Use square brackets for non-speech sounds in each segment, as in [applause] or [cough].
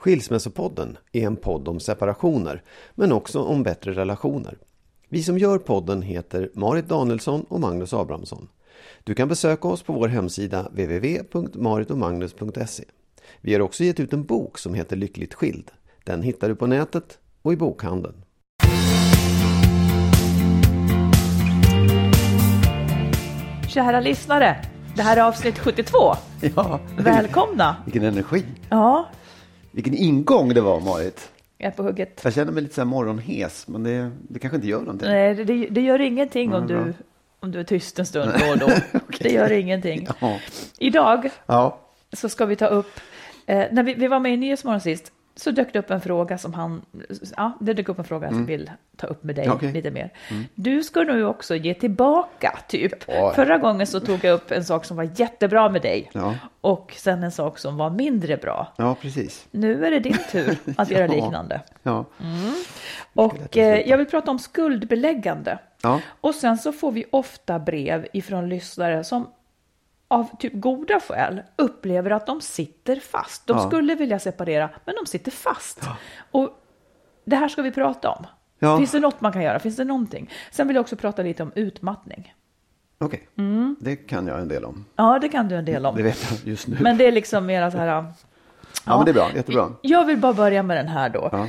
Skilsmässopodden är en podd om separationer, men också om bättre relationer. Vi som gör podden heter Marit Danielsson och Magnus Abrahamsson. Du kan besöka oss på vår hemsida www.maritomagnus.se. Vi har också gett ut en bok som heter Lyckligt skild. Den hittar du på nätet och i bokhandeln. Kära lyssnare, det här är avsnitt 72. Ja, Välkomna! vilken energi. Ja, Vilken ingång det var, Marit. jag är på hugget. Jag känner mig lite så här morgonhes, men det, det kanske inte gör någonting. Nej, det, det, gör ingenting om du, om du är tyst en stund då och då. [laughs] Det gör ingenting. Ja. Idag ja, så ska vi ta upp, eh, när vi, vi var med i Nyhetsmorgon sist, så dök det upp en fråga som han, ja, det dök upp en fråga som jag vill ta upp med dig Mm. Okej. lite mer. Du ska nu också ge tillbaka, typ. Ja. Förra gången så tog jag upp en sak som var jättebra med dig Ja. och sen en sak som var mindre bra. ja, precis. Nu är det din tur att [laughs] göra liknande. Ja. Och eh, jag vill prata om skuldbeläggande. Ja. Och sen så får vi ofta brev ifrån lyssnare som av typ goda skäl upplever att de sitter fast. De Ja. skulle vilja separera, men de sitter fast. Och det här ska vi prata om. Ja. Finns det något man kan göra? Finns det någonting? Sen vill jag också prata lite om utmattning. Okej, Mm. det kan jag en del om. Ja, det kan du en del om. Det vet jag just nu. Men det är liksom mera så här... ja, men det är bra. Jättebra. Jag vill bara börja med den här då. Ja.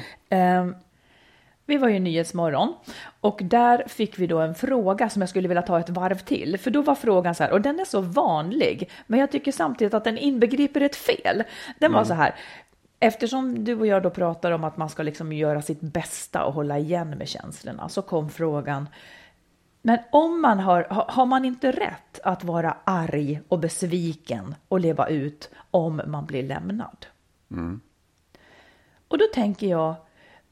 Vi var ju Nyhetsmorgon och där fick vi då en fråga som jag skulle vilja ta ett varv till. För då var frågan så här, och den är så vanlig, men jag tycker samtidigt att den inbegriper ett fel. Den var så här, eftersom du och jag då pratar om att man ska liksom göra sitt bästa och hålla igen med känslorna, så kom frågan, men om man har, har man inte rätt att vara arg och besviken och leva ut om man blir lämnad? Och då tänker jag,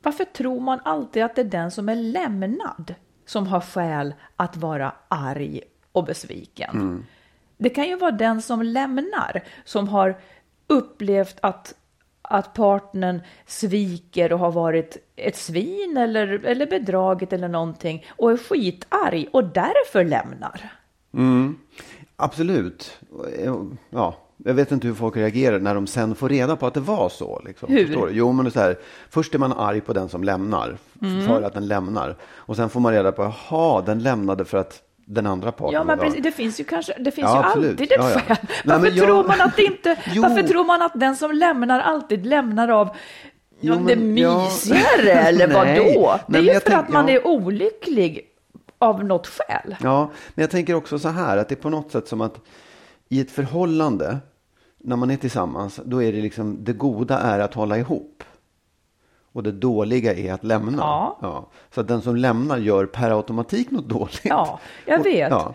varför tror man alltid att det är den som är lämnad som har skäl att vara arg och besviken? Det kan ju vara den som lämnar som har upplevt att, att partnern sviker och har varit ett svin eller, eller bedragit eller någonting och är skitarg och därför lämnar. Absolut. Ja, jag vet inte hur folk reagerar när de sen får reda på att det var så. Liksom. Hur? Förstår du? Jo, men det så här, först är man arg på den som lämnar, Mm. för att den lämnar. Och sen får man reda på, jaha, den lämnade för att den andra parten Ja, men precis, det finns ju kanske, det finns Ja, ju absolut. alltid ett Ja, ja. skäl. Nej, Varför men jag- tror man att det inte, [laughs] varför tror man att den som lämnar alltid lämnar av Jo, det men- ja. mysigare [laughs] eller vad Nej. då? Det Nej, är ju för tänk- att man är olycklig av något skäl. Ja, men jag tänker också så här att det är på något sätt som att i ett förhållande, när man är tillsammans, då är det liksom det goda är att hålla ihop. Och det dåliga är att lämna. Ja. Så att den som lämnar gör per automatik något dåligt. Ja, jag Och- vet. Ja.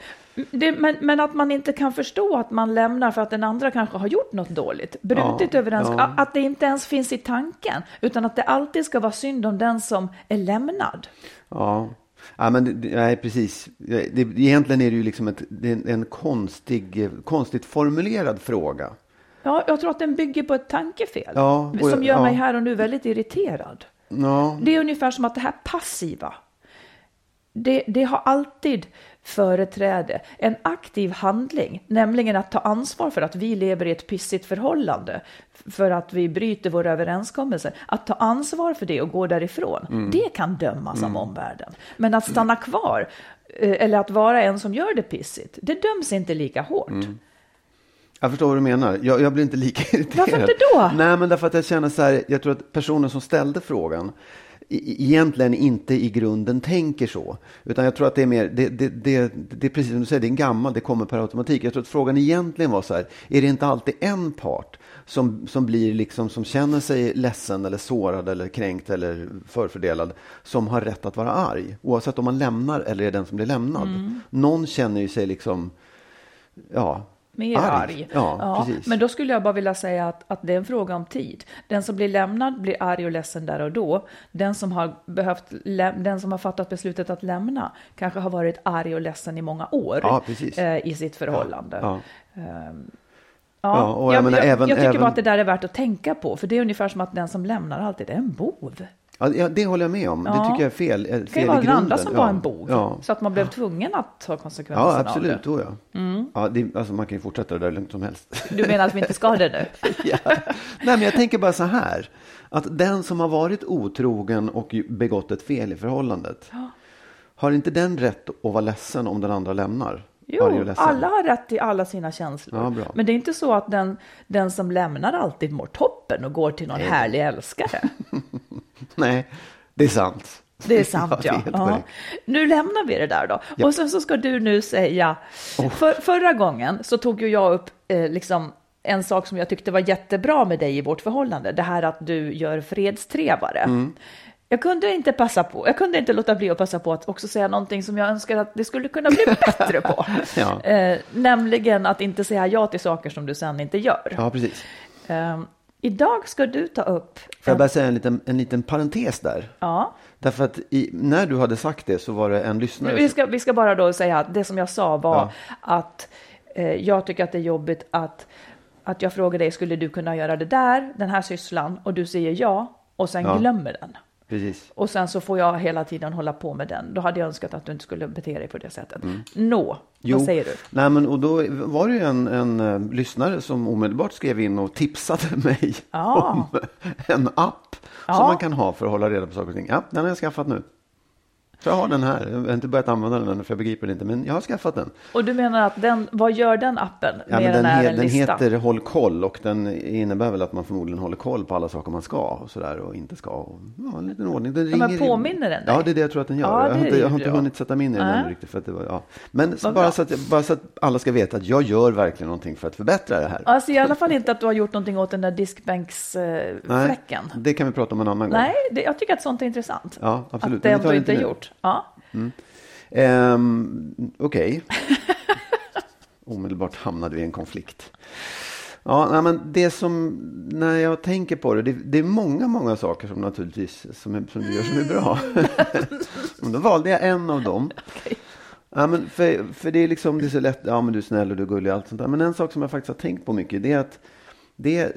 Det, men, men att man inte kan förstå att man lämnar för att den andra kanske har gjort något dåligt, brutit Ja, överens, ja. att det inte ens finns i tanken, utan att det alltid ska vara synd om den som är lämnad. Ja. Ja, men det- nej, precis. Det, egentligen är det ju liksom ett, det är en konstig, konstigt formulerad fråga. Ja, jag tror att den bygger på ett tankefel Ja, och- som gör ja. mig här och nu väldigt irriterad. Ja, Det är ungefär som att det här passiva, det, det har alltid företräde. En aktiv handling, nämligen att ta ansvar för att vi lever i ett pissigt förhållande, för att vi bryter våra överenskommelser. Att ta ansvar för det och gå därifrån, Mm. det kan dömas av omvärlden. Men att stanna kvar, eh, eller att vara en som gör det pissigt, det döms inte lika hårt. Mm. Jag förstår vad du menar. Jag, jag blir inte lika [laughs] irriterad. Varför inte då? Nej, men därför att jag känner så här, jag tror att personen som ställde frågan e- egentligen inte i grunden tänker så. Utan jag tror att det är mer, det, det, det, det är precis som du säger, det är en gammal, det kommer per automatik. Jag tror att frågan egentligen var så här, är det inte alltid en part som, som blir liksom, som känner sig ledsen eller sårad eller kränkt eller förfördelad, som har rätt att vara arg. Oavsett om man lämnar eller är den som blir lämnad. Mm. Någon känner ju sig liksom, ja, Mer arg. Ja, precis. Men då skulle jag bara vilja säga att, att det är en fråga om tid. Den som blir lämnad blir arg och ledsen där och då. Den som har, behövt, den som har fattat beslutet att lämna kanske har varit arg och ledsen i många år Ja, eh, i sitt förhållande. Ja. Ehm, Ja, Ja, och jag jag, menar jag, även- jag tycker även- bara att det där är värt att tänka på, för det är ungefär som att den som lämnar alltid är en bov. Ja, ja, det håller jag med om. Det Ja. tycker jag är fel. eh, Det kan fel ju vara den andra som ja. var en bov, Ja, så att man blev tvungen att ta konsekvenserna ja av absolut. det. Då, ja. Ja, det, alltså, man kan ju fortsätta det där hur långt som helst. Du menar att vi inte ska det nu? [laughs] ja. Nej, men jag tänker bara så här. Att den som har varit otrogen och begått ett fel i förhållandet. Har inte den rätt att vara ledsen om den andra lämnar? Jo, alla har rätt till alla sina känslor. Ja. Men det är inte så att den, den som lämnar alltid mår toppen och går till någon härlig älskare. [laughs] [laughs] Nej, det är sant. Det är sant, [laughs] det är ja. ja. Nu lämnar vi det där då. Ja. Och sen så ska du nu säga, för, förra gången så tog ju jag upp eh, liksom en sak som jag tyckte var jättebra med dig i vårt förhållande, det här att du gör fredstrevare. Mm. Jag kunde inte passa på, jag kunde inte låta bli att passa på att också säga någonting som jag önskar att det skulle kunna bli [laughs] bättre på. Ja. eh, nämligen att inte säga ja till saker som du sen inte gör. Ja, precis. Eh, idag ska du ta upp... Får jag bara säga en liten, en liten parentes där? Ja. Därför att i, när du hade sagt det så var det en lyssnare. Vi ska, vi ska bara då säga att det som jag sa var Ja. att eh, jag tycker att det är jobbigt att, att jag frågar dig, skulle du kunna göra det där, den här sysslan, och du säger ja, och sen Ja. glömmer den. Precis. Och sen så får jag hela tiden hålla på med den. Då hade jag önskat att du inte skulle bete dig på det sättet. Mm. Nå, vad säger du? Nej, men, och då var det ju en, en eh, lyssnare som omedelbart skrev in och tipsade [laughs] mig Ja. om en app Ja. som man kan ha för att hålla reda på saker och ting. Ja, den har jag skaffat nu. Så jag har den här. Jag har inte börjat använda den än, för jag begriper det inte, men jag har skaffat den. Och du menar att den, vad gör den appen? Ja, men den, he, en den lista? heter Håll koll och den innebär väl att man förmodligen håller koll på alla saker man ska och sådär och inte ska. Och, ja, en liten ordning. Den Ja, men in. påminner den dig? Ja, det är det jag tror att den gör. Ja, jag, har inte, jag har inte hunnit sätta mig in i den ännu riktigt. För att det var, ja. Men Vad bara så, att, bara så att alla ska veta att jag gör verkligen någonting för att förbättra det här. Alltså i alla fall inte att du har gjort någonting åt den där diskbänksfläcken. Eh, Nej, det kan vi prata om en annan gång. Nej, det, jag tycker att sånt är intressant. Ja, absolut. Att det ändå inte är gjort. Ja. Ehm, Okej. [laughs] Omedelbart hamnade vi i en konflikt. Ja, nej, men det som, när jag tänker på det, det, det är många, många saker som naturligtvis, som, är, som du gör som är bra. [laughs] Men då valde jag en av dem. Ja, men för, för det är liksom, det är så lätt, ja men du är snäll och du är gullig och allt sånt där. Men en sak som jag faktiskt har tänkt på mycket, det är att det är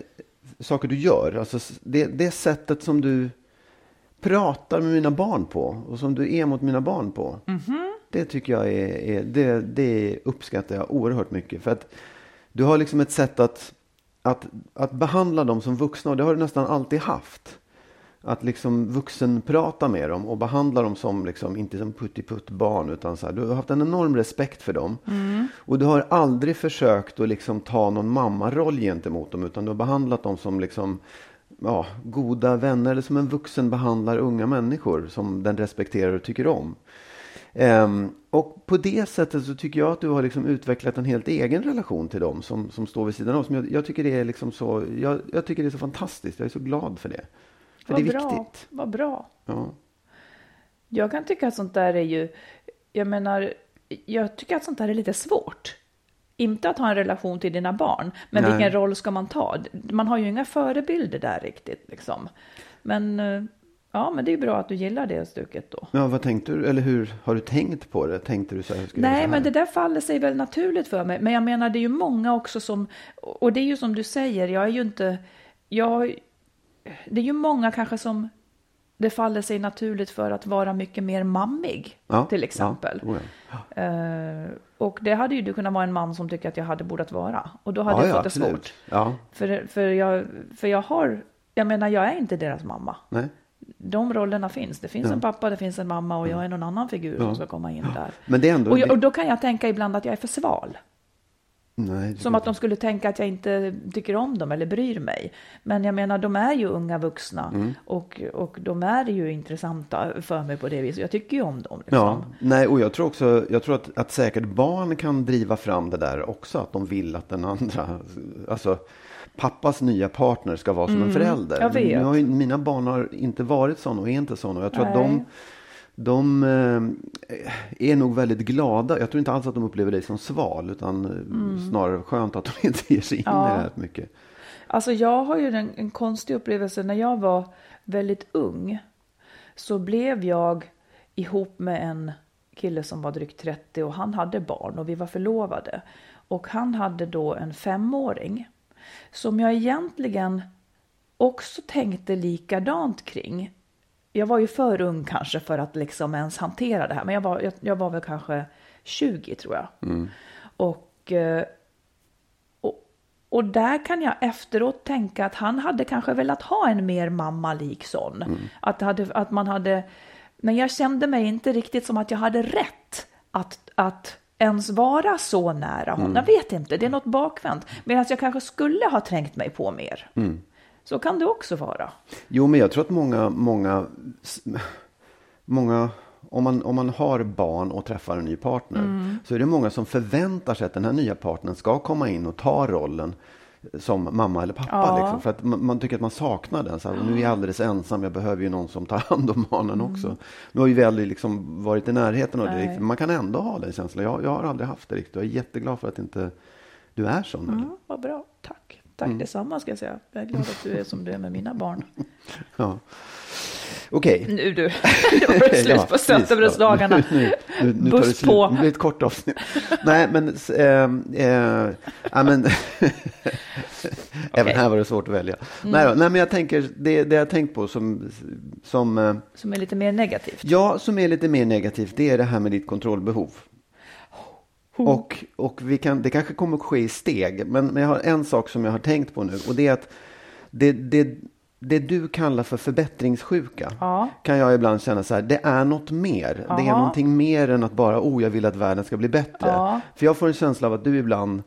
saker du gör, alltså det, det sättet som du pratar med mina barn på och som du är mot mina barn på. Det tycker jag är, är det, det uppskattar jag oerhört mycket. För att du har liksom ett sätt att, att, att behandla dem som vuxna och det har du nästan alltid haft. Att liksom vuxenprata med dem och behandla dem som, liksom, inte som puttiputt barn utan så här, du har haft en enorm respekt för dem. Och du har aldrig försökt att liksom ta någon mammaroll gentemot dem utan du har behandlat dem som liksom, ja, goda vänner eller som en vuxen behandlar unga människor som den respekterar och tycker om. Ehm, och på det sättet så tycker jag att du har liksom utvecklat en helt egen relation till dem som, som står vid sidan av. Som jag, jag, tycker det är liksom så, jag, jag tycker det är så fantastiskt. Jag är så glad för det. För Vad det är bra. viktigt. Vad bra. Ja. Jag kan tycka att sånt där är ju, jag menar, jag tycker att sånt där är lite svårt. Inte att ha en relation till dina barn, men Nej. vilken roll ska man ta? Man har ju inga förebilder där riktigt liksom. Men eh, Ja, men det är bra att du gillar det stuket då. Ja, vad tänkte du? Eller hur har du tänkt på det? Tänkte du så här? Nej, så men här? det där faller sig väl naturligt för mig. Men jag menar, det är ju många också som, och det är ju som du säger, jag är ju inte, jag, det är ju många kanske som det faller sig naturligt för att vara mycket mer mammig, Ja, till exempel. Ja, oh ja. Eh, och det hade ju du kunnat vara en man som tycker att jag hade borde vara. Och då hade Ja, jag ja, fått det svårt. För, för, jag, för jag har, jag menar jag är inte deras mamma. nej. De rollerna finns. Det finns en pappa, det finns en mamma och jag är någon annan figur som ska komma in där. Men det är ändå... Och, jag, och då kan jag tänka ibland att jag är för sval. Nej, Som att de skulle tänka att jag inte tycker om dem eller bryr mig. Men jag menar, de är ju unga vuxna Mm. och, och de är ju intressanta för mig på det viset. Jag tycker ju om dem. Liksom. Ja, nej, och jag tror också, jag tror att, att säkert barn kan driva fram det där också, att de vill att den andra, alltså pappas nya partner ska vara som en förälder. Mm, jag vet. Har mina barn har inte varit sådana och är inte sådana. Jag tror att Nej. de, de eh, är nog väldigt glada. Jag tror inte alls att de upplever dig som sval, utan eh, snarare skönt att de [laughs] inte ger sig in Mm. Ja. i det här mycket. Alltså jag har ju en, en konstig upplevelse. När jag var väldigt ung så blev jag ihop med en kille som var drygt 30 och han hade barn och vi var förlovade. Och han hade då en femåring som jag egentligen också tänkte likadant kring. Jag var ju för ung kanske för att liksom ens hantera det här, men jag var, jag, jag var väl kanske 20 tror jag. Och eh, och, och där kan jag efteråt tänka att han hade kanske velat ha en mer mammalik son. Att, det hade, att man hade, men jag kände mig inte riktigt som att jag hade rätt att, att ens vara så nära honom. Jag vet inte, det är något bakvänt. Medan jag kanske skulle ha trängt mig på mer. Så kan det också vara. Jo, men jag tror att många, många, många om man, om man har barn och träffar en ny partner Mm. så är det många som förväntar sig att den här nya partnern ska komma in och ta rollen som mamma eller pappa. Ja. Liksom, för att man, man tycker att man saknar den. Så här, nu är jag alldeles ensam, jag behöver ju någon som tar hand om barnen också. Nu har ju vi aldrig liksom varit i närheten av det Mm. Nej. men Man kan ändå ha den känslan. Jag, jag har aldrig haft det riktigt. Jag är jätteglad för att inte du är sån. Ja, vad bra, tack. Tack detsamma ska jag säga. Jag är glad att du är som du är med mina barn. [laughs] Ja. Okej. Nu du, [laughs] [laughs] det var slut Ja, på. Sötebrödsdagarna. Nu, nu, nu det Buss slut. på. Det blir ett kort avsnitt. Nej, men... Äh, äh, ja, men Även här var det svårt att välja. Mm. Nej, då, nej, men jag tänker, det, det jag tänkt på som, som, eh, Som är lite mer negativt. ja, som är lite mer negativt, det är det här med ditt kontrollbehov. Och, och vi kan, det kanske kommer att ske i steg, men, men jag har en sak som jag har tänkt på nu och det är att det, det, det du kallar för förbättringssjuka Ja. kan jag ibland känna så här, det är något mer. Det är någonting mer än att bara, oh, jag vill att världen ska bli bättre. Ja. För jag får en känsla av att du ibland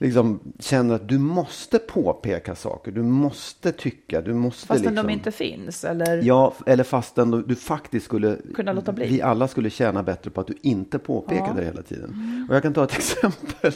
liksom känner att du måste påpeka saker, du måste tycka, du måste Fastän liksom... de inte finns. Eller? Ja, eller fastän du, du faktiskt skulle, Kunna låta bli. vi alla skulle tjäna bättre på att du inte påpekade det hela tiden. Och jag kan ta ett [laughs] exempel.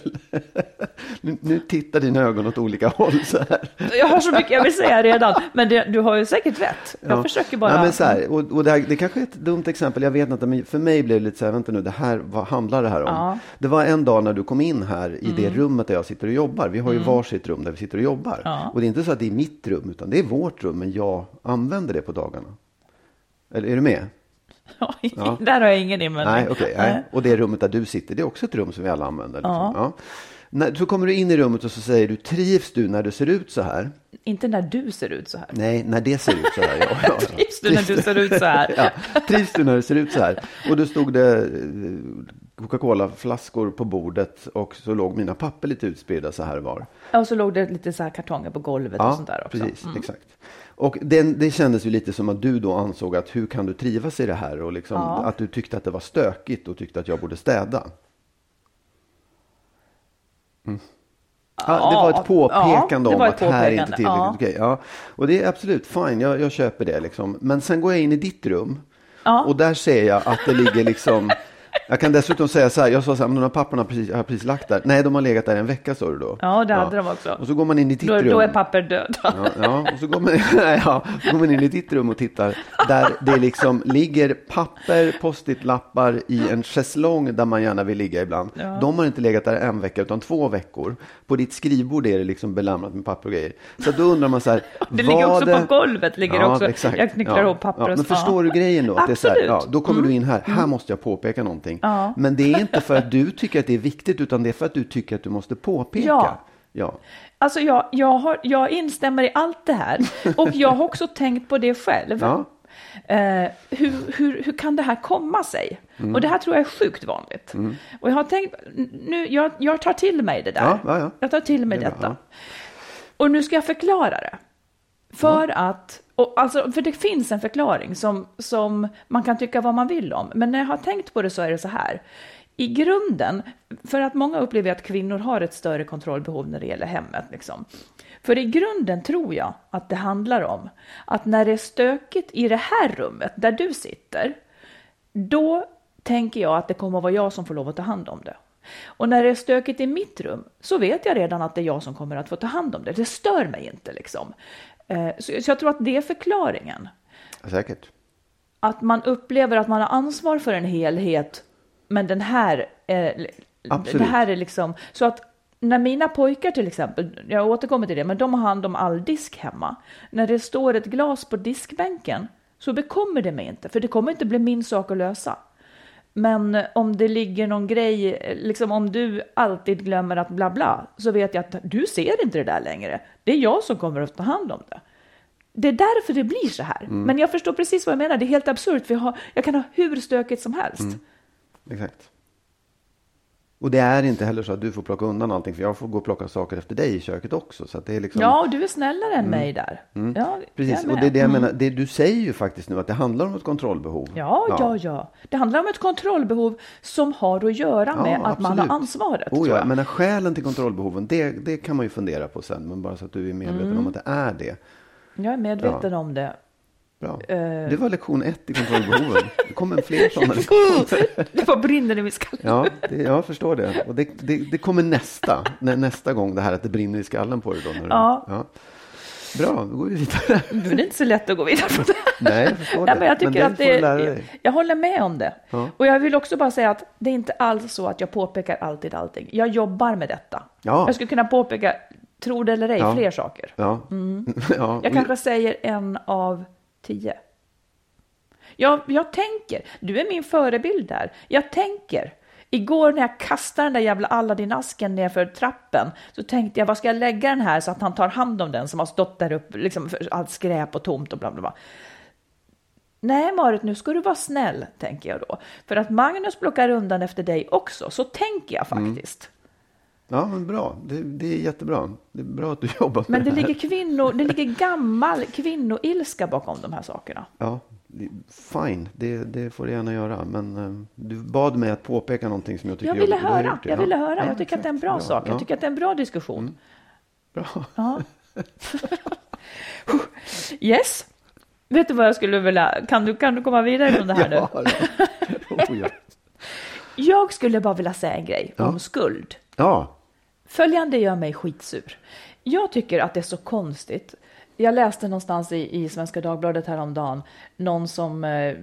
nu, nu tittar dina ögon åt olika håll så här. Jag har så mycket jag vill säga redan. Men det, du har ju säkert rätt. Jag Ja. försöker bara. Ja, men så här, och, och det, här, det kanske är ett dumt exempel, jag vet inte, men för mig blev det lite så här, vänta nu, det här, vad handlar det här om? Ja. Mm. Det var en dag när du kom in här i det rummet där jag sitter och jobbar. Vi har ju varsitt rum där vi sitter och jobbar. Ja. Och det är inte så att det är mitt rum, utan det är vårt rum, men jag använder det på dagarna. Eller är du med? Ja. [laughs] Där har jag ingen invändning. Nej, okej. nej. Och det rummet där du sitter, det är också ett rum som vi alla använder. Liksom. Ja. När, så kommer du in i rummet och så säger du, trivs du när du ser ut så här? Inte när du ser ut så här. Nej, när det ser ut så här. Ja, ja. [laughs] Trivs du när du ser ut så här? Ja, trivs du när det ser ut så här? Och då stod det Coca-Cola-flaskor på bordet och så låg mina papper lite utspridda så här var. Och så låg det lite så här kartonger på golvet och sånt där också. precis, Mm. exakt. Och den, det kändes ju lite som att du då ansåg att hur kan du trivas i det här? Och liksom, Ja. att du tyckte att det var stökigt och tyckte att jag borde städa. Mm. Ja, det var ett påpekande ja, det om att ett här är inte påpekande, tillräckligt ja. okej. Ja. Och det är absolut fine, jag, jag köper det liksom. Men sen går jag in i ditt rum Ja. och där ser jag att det ligger liksom [laughs] Jag kan dessutom säga så här, jag sa så här, men de här papperna precis, har precis lagt där. Nej, de har legat där en vecka sa du då. Ja, det hade de också. Och så går man in i ditt Då, rum. då är papper död. Ja, ja, och så går, man, [laughs] ja, så går man in i ditt rum och tittar där det liksom ligger papper, post-it-lappar i en schäslong där man gärna vill ligga ibland. De har inte legat där en vecka utan två veckor. På ditt skrivbord är det liksom belamrat med papper och grejer. Så då undrar man så här. [laughs] Det ligger också det- på golvet. Ligger också. exakt. Jag knycklar ihop papper ja, Men förstår du grejen då? Att det är så här, Absolut. Mm. ja, då kommer du in här, här måste jag påpeka någonting. Men det är inte för att du tycker att det är viktigt utan det är för att du tycker att du måste påpeka. Ja. ja. Alltså jag, jag, har, jag instämmer i allt det här. Och jag har också tänkt på det själv. Ja. Eh, hur, hur, hur kan det här komma sig? Mm. Och det här tror jag är sjukt vanligt. Och jag har tänkt, nu, jag, jag tar till mig det där. Ja, ja, ja. Jag tar till mig Det detta. Och nu ska jag förklara det. För att, och alltså, för det finns en förklaring som, som man kan tycka vad man vill om. Men när jag har tänkt på det så är det så här. I grunden, för att många upplever att kvinnor har ett större kontrollbehov när det gäller hemmet. Liksom. För i grunden tror jag att det handlar om att när det är stökigt i det här rummet där du sitter, då tänker jag att det kommer att vara jag som får lov att ta hand om det. Och när det är stökigt i mitt rum så vet jag redan att det är jag som kommer att få ta hand om det. Det stör mig inte liksom. Eh, Så så jag tror att det är förklaringen. Säkert. Att man upplever att man har ansvar för en helhet, men den här är, Absolut. det här är liksom, så att när mina pojkar till exempel, jag återkommer till det, men de har hand om all disk hemma. När det står ett glas på diskbänken så bekommer det mig inte, för det kommer inte bli min sak att lösa. Men om det ligger någon grej, liksom om du alltid glömmer att bla bla, så vet jag att du ser inte det där längre. Det är jag som kommer att ta hand om det. Det är därför det blir så här. Men jag förstår precis vad jag menar. Det är helt absurt, för jag, har, jag kan ha hur stökigt som helst. Exakt. Och det är inte heller så att du får plocka undan allting, för jag får gå och plocka saker efter dig i köket också. Så det är liksom... Ja, och du är snällare än mig där. Ja, Precis, och det är det jag Mm. menar. Det, du säger ju faktiskt nu att det handlar om ett kontrollbehov. Ja, ja, ja. Det handlar om ett kontrollbehov som har att göra med att man har ansvaret. Oh, ja, men skälen till kontrollbehoven, det, det kan man ju fundera på sen. Men bara så att du är medveten Mm. om att det är det. Jag är medveten om det. Bra. Eh. Det var lektion ett i kontrollbehoven. Det kommer fler sådana [laughs] lektioner. Det bara brinner i min skalle. Ja, det, jag förstår det. Och det, det, det kommer nästa, nä, nästa gång det här att det brinner i skallen på dig. Då, när du, Ja. Bra, då går vi vidare. Men det är inte så lätt att gå vidare från det. Nej, jag förstår Nej, men jag tycker det att det, jag, jag håller med om det. Ja. Och jag vill också bara säga att det är inte alls så att jag påpekar alltid allting. Jag jobbar med detta. Ja. Jag skulle kunna påpeka, tro det eller ej, Ja. fler saker. Ja. [laughs] ja. Jag kanske säger en av tio. Jag, jag tänker, du är min förebild där. Jag tänker. Igår när jag kastade den där jävla Aladdin-asken nerför trappen så tänkte jag, vad ska jag lägga den här så att han tar hand om den som har stått där uppe, liksom för allt skräp och tomt och bla bla bla. Nej Marit, nu ska du vara snäll, tänker jag då. För att Magnus plockar undan efter dig också, så tänker jag faktiskt. Ja, men bra. Det, det är jättebra. Det är bra att du [laughs] jobbar med Men det här. ligger, kvinno, det ligger gammal kvinnoilska bakom de här sakerna. Ja, fine. Det, det får du gärna göra. Men eh, du bad mig att påpeka någonting som jag tycker Jag ville har höra, jag Ja. ville höra. Ja, Jag tycker att det är en bra exakt. sak. Jag Ja, tycker att det är en bra diskussion. Bra. Ja. [laughs] [laughs] yes. Vet du vad jag skulle vilja, kan du, kan du komma vidare från det här nu? Ja, ja. Oh, ja. Jag skulle bara vilja säga en grej Ja. om skuld. Ja, Följande gör mig skitsur. Jag tycker att det är så konstigt. Jag läste någonstans i, i Svenska Dagbladet häromdagen någon som, eh,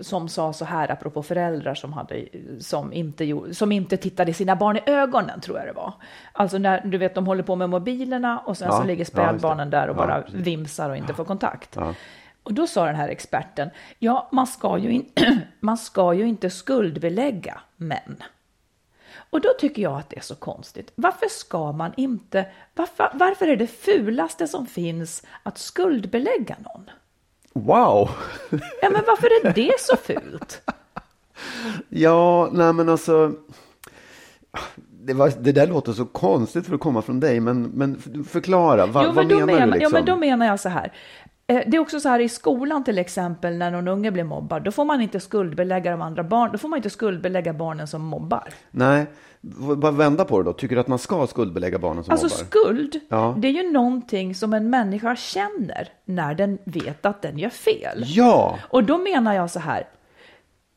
som sa så här apropå föräldrar som, hade, som, inte, som inte tittade sina barn i ögonen, tror jag det var. Alltså när du vet, de håller på med mobilerna och sen Ja, så ligger ja, spädbarnen där och Ja, bara precis. vimsar och inte får kontakt. Ja. Och då sa den här experten, ja, man ska ju, in, [clears throat] man ska ju inte skuldbelägga män. Och då tycker jag att det är så konstigt. Varför ska man inte, varför, varför är det fulaste som finns att skuldbelägga någon? wow. Ja, men varför är det så fult? [laughs] Ja, nej men alltså. Det, var, det där låter så konstigt för att komma från dig, men, men förklara. Va, jo, vad men då menar menar, du? Liksom? Ja, men då menar jag så här. Eh, Det är också så här i skolan till exempel när någon unge blir mobbad, då får man inte skuldbelägga de andra barnen, då får man inte skuldbelägga barnen som mobbar. Nej, bara vända på det då. Tycker du att man ska skuldbelägga barnen som Alltså mobbar? skuld, Ja. det är ju någonting som en människa känner när den vet att den gör fel. Ja, Och då menar jag så här,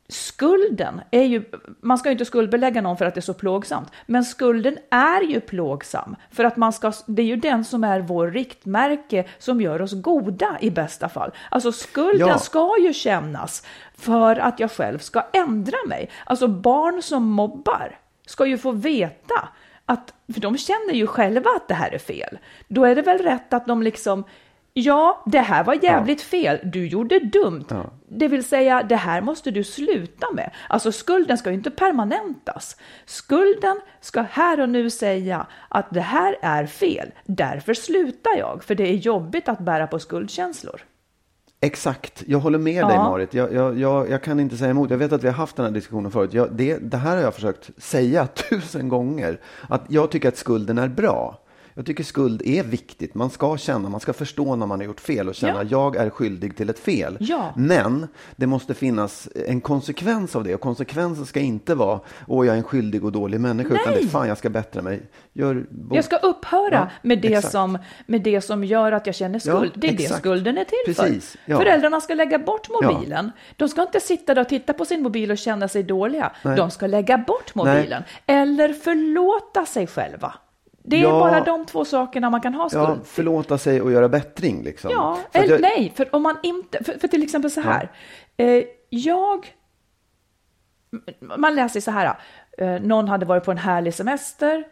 skulden är ju, man ska ju inte skuldbelägga någon för att det är så plågsamt, men skulden är ju plågsam för att man ska, det är ju den som är vår riktmärke som gör oss goda i bästa fall. Alltså skulden Ja. ska ju kännas för att jag själv ska ändra mig. Alltså barn som mobbar ska ju få veta att, för de känner ju själva att det här är fel. Då är det väl rätt att de liksom Ja, det här var jävligt fel. Du gjorde dumt. Det vill säga, det här måste du sluta med. Alltså skulden ska ju inte permanentas. Skulden ska här och nu säga att det här är fel. Därför slutar jag, för det är jobbigt att bära på skuldkänslor. Exakt, jag håller med dig Ja. Marit. Jag, jag, jag, jag kan inte säga emot. Jag vet att vi har haft den här diskussionen förut. Jag, det, det här har jag försökt säga [laughs] tusen gånger. Att jag tycker att skulden är bra. Jag tycker skuld är viktigt. Man ska känna, man ska förstå när man har gjort fel och känna Ja. jag är skyldig till ett fel. Ja. Men det måste finnas en konsekvens av det och konsekvensen ska inte vara åh jag är en skyldig och dålig människa utan det är Nej. fan jag ska bättra mig. Gör Jag ska upphöra Ja, med, det exakt. som, med det som gör att jag känner skuld. Det är det exakt. skulden är till Precis, för. Föräldrarna ska lägga bort mobilen. De ska inte sitta där och titta på sin mobil och känna sig dåliga. De ska lägga bort mobilen. Eller förlåta sig själva. Det är Ja. bara de två sakerna man kan ha skuld. Ja, förlåta sig och göra bättring liksom. Ja, För eller jag- nej, för om man inte, för, för till exempel så här. Eh, jag, man läser så här, eh, någon hade varit på en härlig semester,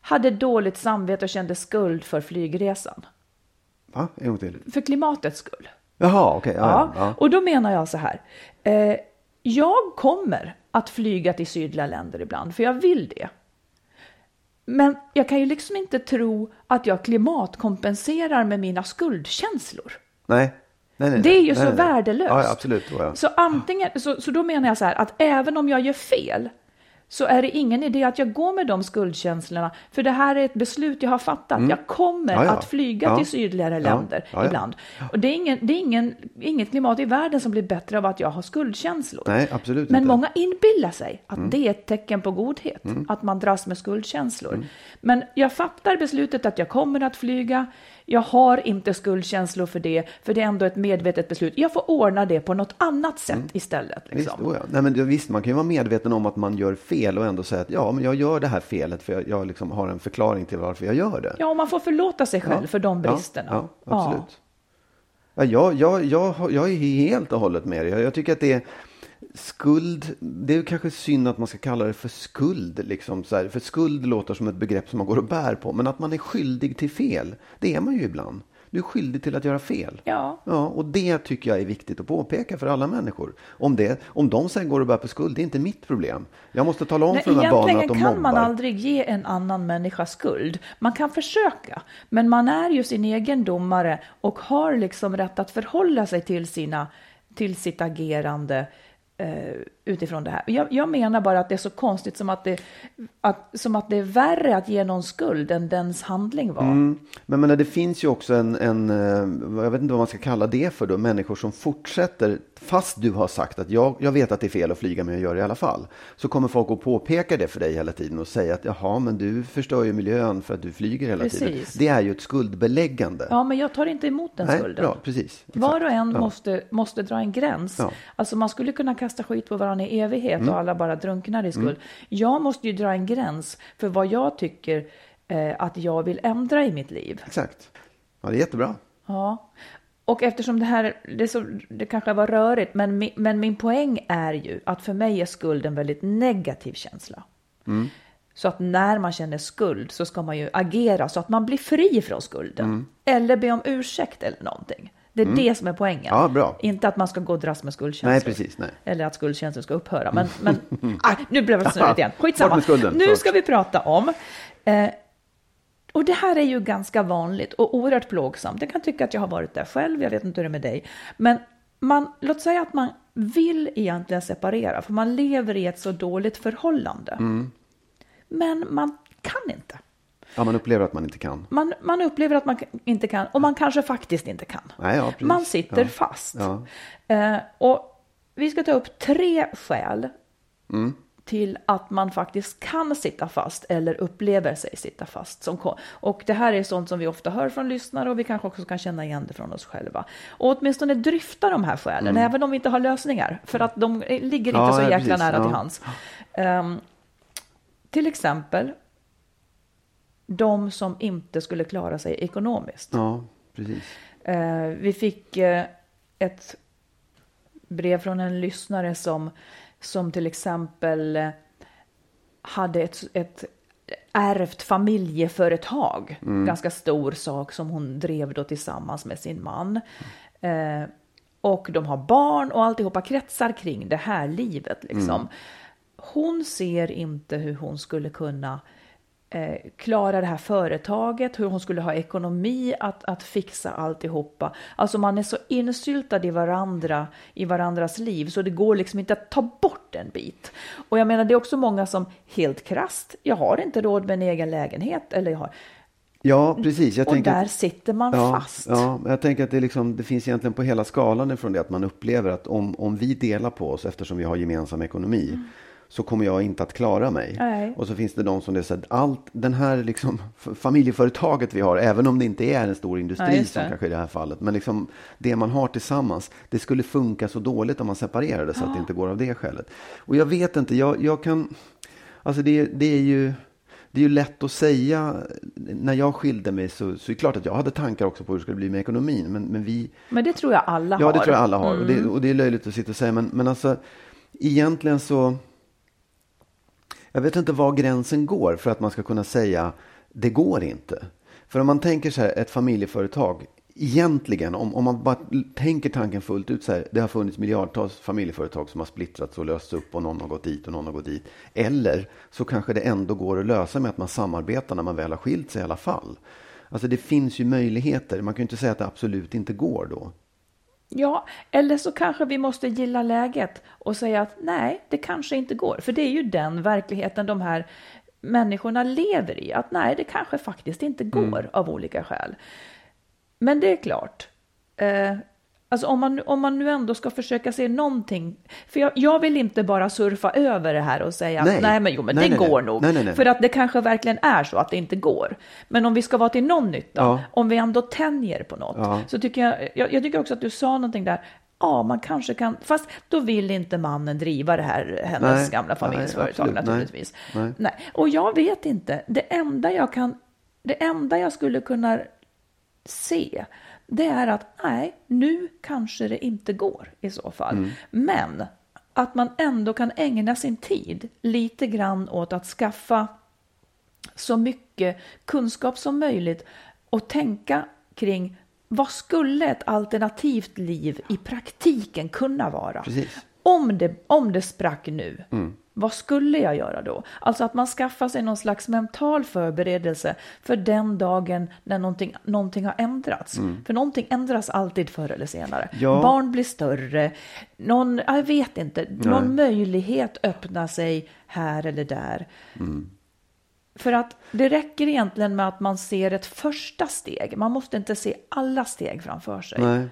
hade dåligt samvete och kände skuld för flygresan. Va? En gång till. För klimatets skull. Jaha, okej. ja, Ja, ja. och då menar jag så här. Eh, jag kommer att flyga till sydliga länder ibland, för jag vill det. Men jag kan ju liksom inte tro att jag klimatkompenserar med mina skuldkänslor. Nej. Nej, nej, Det är ju nej, så nej, nej. värdelöst. Ja, absolut. Ja. Så antingen, så, så då menar jag så här att även om jag gör fel så är det ingen idé att jag går med de skuldkänslorna. För det här är ett beslut jag har fattat. Jag kommer Mm. Ja, ja. att flyga Ja. till sydligare länder ibland. Och det är, ingen, det är ingen, inget klimat i världen som blir bättre av att jag har skuldkänslor. Nej, absolut Men inte. Mm. många inbillar sig att det är ett tecken på godhet, att man dras med skuldkänslor. Men jag fattar beslutet att jag kommer att flyga. Jag har inte skuldkänslor för det, för det är ändå ett medvetet beslut. Jag får ordna det på något annat sätt istället. Mm. Visst, Liksom. oh ja. Nej, men det- visst, man kan ju vara medveten om att man gör fel och ändå säga att ja, men jag gör det här felet för jag, jag liksom har en förklaring till varför jag gör det. Ja, och man får förlåta sig själv för de bristerna. Ja, ja absolut. Ja. jag, jag, jag, jag är helt och hållet med dig. Jag, jag tycker att det är skuld. Det är kanske synd att man ska kalla det för skuld. Liksom, så här. För skuld låter som ett begrepp som man går och bär på. Men att man är skyldig till fel, det är man ju ibland. Du är skyldig till att göra fel. Ja. Ja, och det tycker jag är viktigt att påpeka för alla människor. Om, det, om de sen går och bär på skuld, det är inte mitt problem. Jag måste tala om Nej, för de här barnen egentligen att de kan mobbar. man aldrig ge en annan människa skuld. Man kan försöka, men man är ju sin egen domare och har liksom rätt att förhålla sig till, sina, till sitt agerande eh, utifrån det här. Jag, jag menar bara att det är så konstigt som att, det, att, som att det är värre att ge någon skuld än dens handling var. Men jag menar, det finns ju också en, en, eh, jag vet inte vad man ska kalla det för då, människor som fortsätter, fast du har sagt att jag, jag vet att det är fel att flyga men jag gör det i alla fall. Så kommer folk att påpeka det för dig hela tiden och säga att jaha, men du förstör ju miljön för att du flyger hela tiden. Precis. Det är ju ett skuldbeläggande. Ja, men jag tar inte emot den Nej, skulden. bra, precis. Var och en Ja. måste, måste dra en gräns. Ja. Mm. Alltså man skulle kunna kasta skit på varandra i evighet och alla bara drunknar i skuld. Jag måste ju dra en gräns för vad jag tycker eh, att jag vill ändra i mitt liv. Exakt. Ja, det är jättebra. Ja. Och eftersom det här, det, så, det kanske var rörigt, men, mi, men min poäng är ju att för mig är skuld en väldigt negativ känsla. Så att när man känner skuld så ska man ju agera så att man blir fri från skulden. Eller be om ursäkt eller någonting. Det är det som är poängen. Ja. Inte att man ska gå och dras med skuldkänslor. Nej, precis, nej. Eller att skuldkänslor ska upphöra. Men, [laughs] men ah, nu blev det snurrigt igen. Skitsamma. skulden, Nu ska vi prata om eh, och det här är ju ganska vanligt och oerhört plågsamt. Jag kan tycka att jag har varit där själv, jag vet inte hur det är med dig. Men man, låt säga att man vill egentligen separera, för man lever i ett så dåligt förhållande. Mm. Men man kan inte. Ja, man upplever att man inte kan. Man, man upplever att man inte kan, och man kanske faktiskt inte kan. Nej, ja, man sitter Ja. fast. Eh, och vi ska ta upp tre skäl till att man faktiskt kan sitta fast eller upplever sig sitta fast. Som, och det här är sånt som vi ofta hör från lyssnare och vi kanske också kan känna igen det från oss själva. Och åtminstone dryfta de här skälen, mm. även om vi inte har lösningar, för att de ligger inte så jäkla precis, nära till hands. Um, till exempel de som inte skulle klara sig ekonomiskt. Ja, precis. Uh, vi fick uh, ett brev från en lyssnare som, som till exempel uh, hade ett, ett ärvt familjeföretag. Mm. Ganska stor sak som hon drev då tillsammans med sin man. Mm. Eh, och de har barn och alltihopa kretsar kring det här livet. Liksom. Mm. Hon ser inte hur hon skulle kunna eh, klara det här företaget, hur hon skulle ha ekonomi att, att fixa alltihopa. Alltså man är så insyltad i varandra, i varandras liv, så det går liksom inte att ta bort en bit. Och jag menar, det är också många som helt krast, jag har inte råd med en egen lägenhet, eller jag har Ja, precis. Jag och där att, sitter man ja, fast. Ja, jag tänker att det, liksom, det finns egentligen på hela skalan ifrån det att man upplever att om, om vi delar på oss eftersom vi har gemensam ekonomi mm så kommer jag inte att klara mig. Nej. Och så finns det de som det säger, allt den här liksom, familjeföretaget vi har, även om det inte är en stor industri ja, som kanske i det här fallet, men liksom det man har tillsammans, det skulle funka så dåligt om man separerade så ja. att det inte går av det skälet. Och jag vet inte, jag, jag kan, alltså det, det är ju det är ju lätt att säga, när jag skilde mig så, så är det klart att jag hade tankar också på hur det skulle bli med ekonomin. Men, men, vi, men det tror jag alla ja, har. Ja, det tror jag alla har. Mm. Och, det, mm. och det är löjligt att sitta och säga, men, men alltså egentligen så jag vet inte var gränsen går för att man ska kunna säga det går inte. För om man tänker så här, ett familjeföretag, egentligen, om, om man bara tänker tanken fullt ut så här, det har funnits miljardtals familjeföretag som har splittrats och lösts upp och någon har gått dit och någon har gått dit. Eller så kanske det ändå går att lösa med att man samarbetar när man väl har skilt sig i alla fall. Alltså det finns ju möjligheter, man kan ju inte säga att det absolut inte går då. Ja, eller så kanske vi måste gilla läget och säga att nej, det kanske inte går. För det är ju den verkligheten de här människorna lever i. Att nej, det kanske faktiskt inte går mm. av olika skäl. Men det är klart, eh, Alltså om man, om man nu ändå ska försöka se någonting. För jag, jag vill inte bara surfa över det här och säga nej, nej men jo, men nej, det nej, går nog. För att det kanske verkligen är så att det inte går. Men om vi ska vara till någon nytta, ja. om vi ändå tänjer på något, ja. så tycker jag, jag, jag, tycker också att du sa någonting där. Ja, man kanske kan, fast då vill inte mannen driva det här, hennes gamla familjsföretag naturligtvis. Nej. Och jag vet inte, det enda jag kan, det enda jag skulle kunna se, det är att nej, nu kanske det inte går i så fall. Mm. Men att man ändå kan ägna sin tid lite grann åt att skaffa så mycket kunskap som möjligt och tänka kring vad skulle ett alternativt liv i praktiken kunna vara? Om det, om det sprack nu, mm. Vad skulle jag göra då? Alltså att man skaffar sig någon slags mental förberedelse för den dagen när någonting, någonting har ändrats. Mm. För någonting ändras alltid förr eller senare. Ja. Barn blir större, någon, jag vet inte, Nej. någon möjlighet öppnar sig här eller där. Mm. För att det räcker egentligen med att man ser ett första steg. Man måste inte se alla steg framför sig. Nej.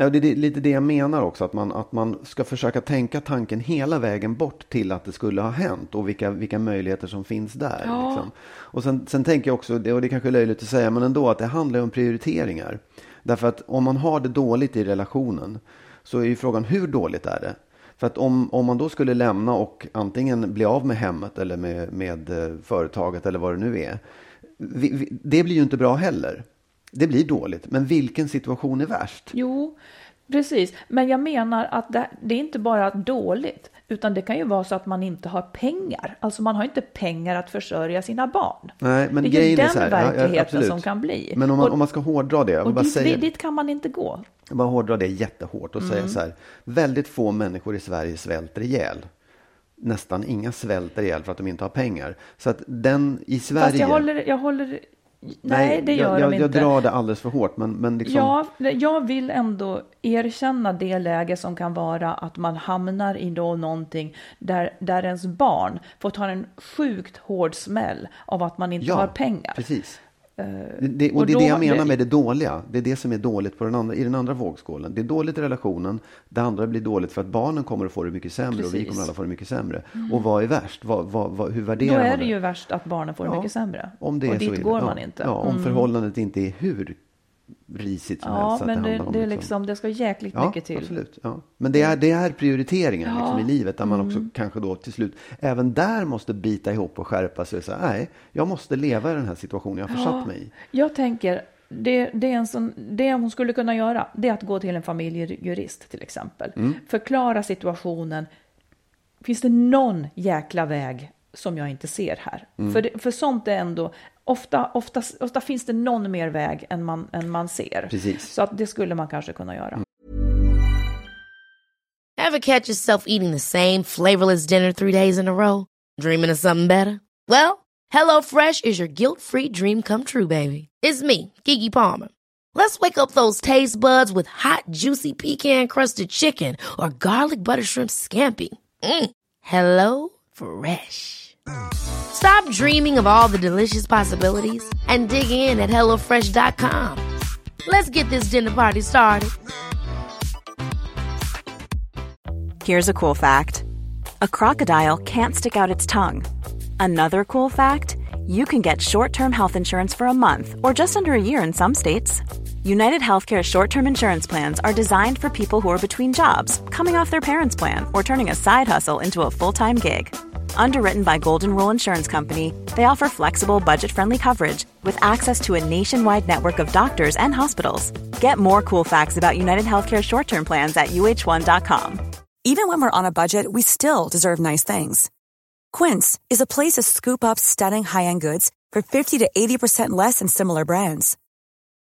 Nej, det är lite det jag menar också, att man, att man ska försöka tänka tanken hela vägen bort till att det skulle ha hänt och vilka, vilka möjligheter som finns där. Ja. Liksom. Och sen, sen tänker jag också, och det är kanske löjligt att säga, men ändå att det handlar om prioriteringar. Därför att om man har det dåligt i relationen så är ju frågan hur dåligt är det? För att om, om man då skulle lämna och antingen bli av med hemmet eller med, med eh, företaget eller vad det nu är. Vi, vi, det blir ju inte bra heller. Det blir dåligt, men vilken situation är värst? Jo, precis. Men jag menar att det, det, är inte bara dåligt, utan det kan ju vara så att man inte har pengar. Alltså man har inte pengar att försörja sina barn. Nej, men det är ju den är här, verkligheten ja, som kan bli. Men om man, och, om man ska hårdra det. Och bara dit, säger, dit kan man inte gå. Jag bara hårdra det jättehårt och mm. säga så här. Väldigt få människor i Sverige svälter ihjäl nästan inga svälter ihjäl för att de inte har pengar. Så att den i Sverige... Fast jag håller, jag håller Nej, det gör jag, de inte. Jag drar det alldeles för hårt. Men, men liksom... Ja, jag vill ändå erkänna det läge som kan vara att man hamnar i då någonting där, där ens barn får ta en sjukt hård smäll av att man inte ja, har pengar. Precis. Det, det, och, och det är då- det jag menar det- med det dåliga. Det är det som är dåligt på den andra, i den andra vågskålen. Det är dåligt i relationen. Det andra blir dåligt för att barnen kommer att få det mycket sämre och vi Precis. kommer alla få det mycket sämre. Och vad är värst? Vad, vad, vad, hur Då värderar man är det ju värst att barnen får det Ja, mycket sämre. Om det och är så dit illa. går man inte. Ja, om Mm. förhållandet inte är hur risigt som Ja, helst. att men det, om det, är liksom, det ska jäkligt Ja, mycket till. absolut. Ja. Men det är, det är prioriteringen Ja. Mm. liksom, i livet där man också kanske då till slut även där måste bita ihop och skärpa sig och säga nej, jag måste leva i den här situationen jag har försatt mig i. Jag tänker, det, det, är en sån, det hon skulle kunna göra, det är att gå till en familjejurist till exempel. Mm. Förklara situationen. Finns det någon jäkla väg som jag inte ser här? Mm. För, det, för sånt är ändå, ofta, ofta, ofta finns det någon mer väg än man, än man ser. Precis. Så att det skulle man kanske kunna göra. Ever catch yourself eating the same flavorless dinner three days in a row? Dreaming of something better? Well, HelloFresh is your guilt-free dream come true, baby. It's me, Gigi Palmer. Let's wake up those taste buds with hot, juicy pecan-crusted chicken or garlic butter shrimp scampi. Mm. Hello Fresh. Stop dreaming of all the delicious possibilities and dig in at HelloFresh.com. Let's get this dinner party started. Here's a cool fact a crocodile can't stick out its tongue. Another cool fact you can get short term health insurance for a month or just under a year in some states. United Healthcare short term insurance plans are designed for people who are between jobs, coming off their parents' plan, or turning a side hustle into a full time gig. Underwritten by Golden Rule Insurance Company, they offer flexible, budget friendly coverage with access to a nationwide network of doctors and hospitals. Get more cool facts about United Healthcare short term plans at uh1.com. Even when we're on a budget, we still deserve nice things. Quince is a place to scoop up stunning high-end goods for 50 to 80% less than similar brands.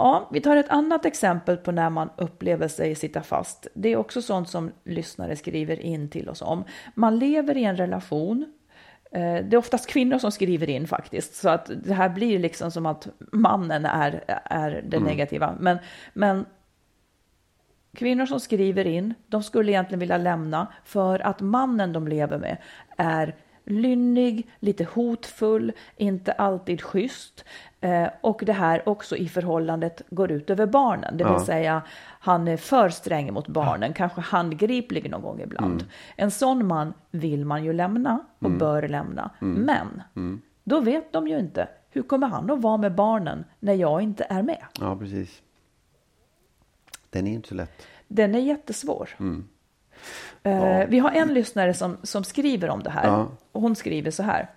Ja, vi tar ett annat exempel på när man upplever sig sitta fast. Det är också sånt som lyssnare skriver in till oss om. Man lever i en relation. Eh, Det är oftast kvinnor som skriver in faktiskt, så att det här blir liksom som att mannen är, är det negativa. Men, men kvinnor som skriver in, de skulle egentligen vilja lämna för att mannen de lever med är lynnig, lite hotfull, inte alltid schysst. Eh, och det här också i förhållandet går ut över barnen, det vill Ja. säga han är för sträng mot barnen, kanske handgriplig någon gång ibland. En sån man vill man ju lämna och bör lämna. Men då vet de ju inte, hur kommer han att vara med barnen när jag inte är med? Ja, precis. Den är inte så lätt. Den är jättesvår. Eh, Vi har en lyssnare som, som skriver om det här. Ja. Och hon skriver så här.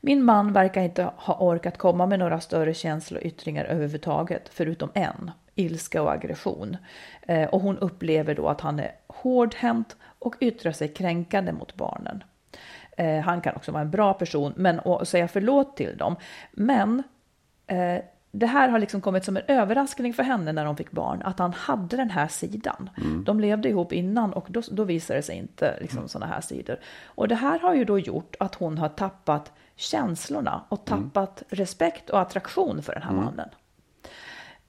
Min man verkar inte ha orkat komma med några större känsloyttringar överhuvudtaget, förutom en, ilska och aggression. Eh, och hon upplever då att han är hårdhänt och yttrar sig kränkande mot barnen. Eh, han kan också vara en bra person men, och säga förlåt till dem. Men det här har liksom kommit som en överraskning för henne när de fick barn, att han hade den här sidan. De levde ihop innan och då, då visade det sig inte liksom sådana här sidor. Och det här har ju då gjort att hon har tappat känslorna och tappat respekt och attraktion för den här mannen.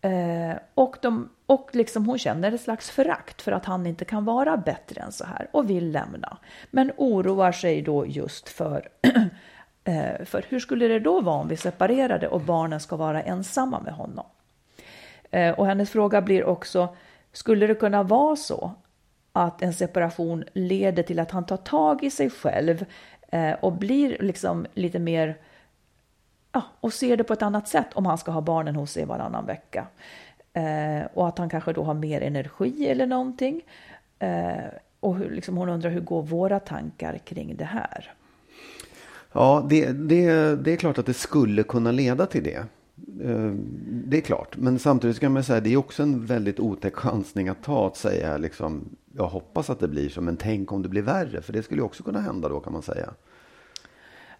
Eh, och de, och liksom hon känner ett slags förakt för att han inte kan vara bättre än så här och vill lämna. Men oroar sig då just för, [clears throat] Eh, för hur skulle det då vara om vi separerade och barnen ska vara ensamma med honom? Eh, och hennes fråga blir också, skulle det kunna vara så att en separation leder till att han tar tag i sig själv eh, och blir liksom lite mer ja, och ser det på ett annat sätt om han ska ha barnen hos sig varannan vecka. Eh, och att han kanske då har mer energi eller någonting. Eh, och hur, liksom, hon undrar hur går våra tankar kring det här? Ja, det, det, det är klart att det skulle kunna leda till det. Eh, Det är klart, men samtidigt ska man säga det är också en väldigt otäck chansning att ta att säga liksom, jag hoppas att det blir så, men tänk om det blir värre, för det skulle ju också kunna hända då kan man säga.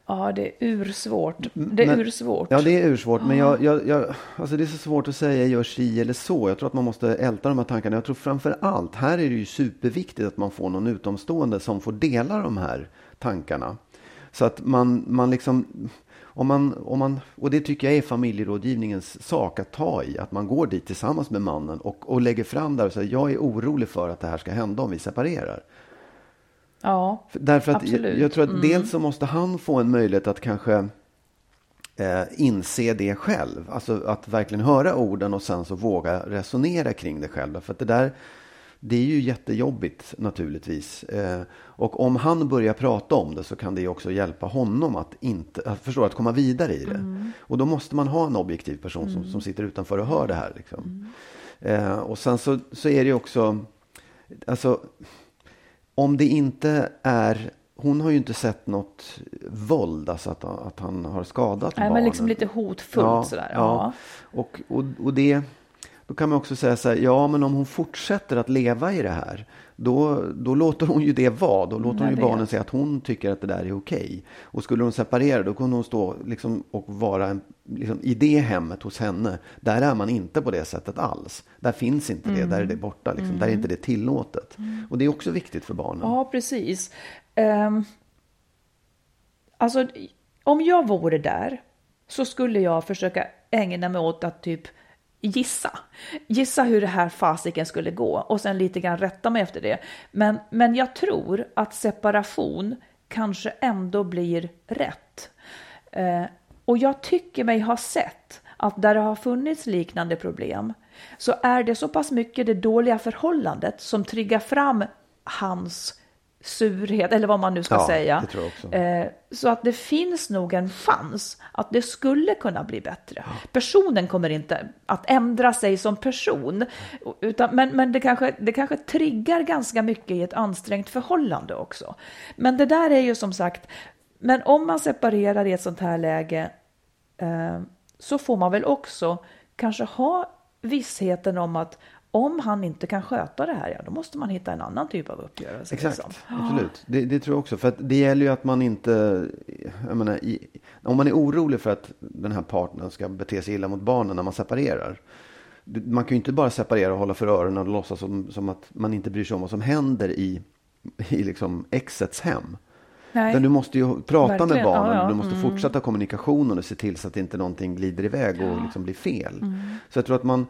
Ja, det är ursvårt. Det är Men- ursvårt. Ja, det är ursvårt. Men jag, jag, jag, alltså det är så svårt att säga gör si eller så. Jag tror att man måste älta de här tankarna. Jag tror framför allt, här är det ju superviktigt att man får någon utomstående som får dela de här tankarna. Så att man, man liksom, om man, om man, och det tycker jag är familjerådgivningens sak att ta i. Att man går dit tillsammans med mannen och, och lägger fram där och säger jag är orolig för att det här ska hända om vi separerar. Ja, För- Därför att jag. Mm. jag tror att dels så måste han få en möjlighet att kanske eh, inse det själv. Alltså att verkligen höra orden och sen så våga resonera kring det själv. För att det där, det är ju jättejobbigt naturligtvis. Eh, och om han börjar prata om det så kan det också hjälpa honom att inte, att förstå, att komma vidare i det. Mm. Och då måste man ha en objektiv person som, som sitter utanför och hör det här. Liksom. Eh, och sen så, så är det ju också, alltså om det inte är hon har ju inte sett något våld, alltså att, att han har skadat Nej, barnen. men liksom lite hotfullt sådär. Ja. Och, och, och det, då kan man också säga så här, ja men om hon fortsätter att leva i det här, då, då låter hon ju det vara. Då låter hon jag ju barnen säga att hon tycker att det där är okej. Och skulle hon separera, då kunde hon stå liksom, och vara en, liksom, i det hemmet hos henne. Där är man inte på det sättet alls. Där finns inte det, där är det borta. Liksom. Där är inte det tillåtet. Och det är också viktigt för barnen. Ja, precis. Um, alltså, om jag vore där så skulle jag försöka ägna mig åt att typ gissa. Gissa hur det här fasiken skulle gå och sen lite grann rätta mig efter det. Men, men jag tror att separation kanske ändå blir rätt. Eh, och jag tycker mig ha sett att där det har funnits liknande problem så är det så pass mycket det dåliga förhållandet som triggar fram hans surhet, eller vad man nu ska Ja, säga. Eh, Så att det finns nog en chans att det skulle kunna bli bättre. Personen kommer inte att ändra sig som person, utan, men, men det, kanske, det kanske triggar ganska mycket i ett ansträngt förhållande också. Men det där är ju som sagt, men om man separerar i ett sånt här läge eh, så får man väl också kanske ha vissheten om att om han inte kan sköta det här, ja då måste man hitta en annan typ av uppgörelse. Exakt, liksom. absolut. Det, det tror jag också. För det gäller ju att man inte... Menar, i, om man är orolig för att den här partnern ska bete sig illa mot barnen när man separerar. Man kan ju inte bara separera och hålla för öronen och låtsas som, som att man inte bryr sig om vad som händer i, i liksom exets hem. Nej. Du måste ju prata med Verkligen, barnen, ja, ja. du måste fortsätta kommunikationen och se till så att inte någonting glider iväg och liksom blir fel. Så jag tror att man,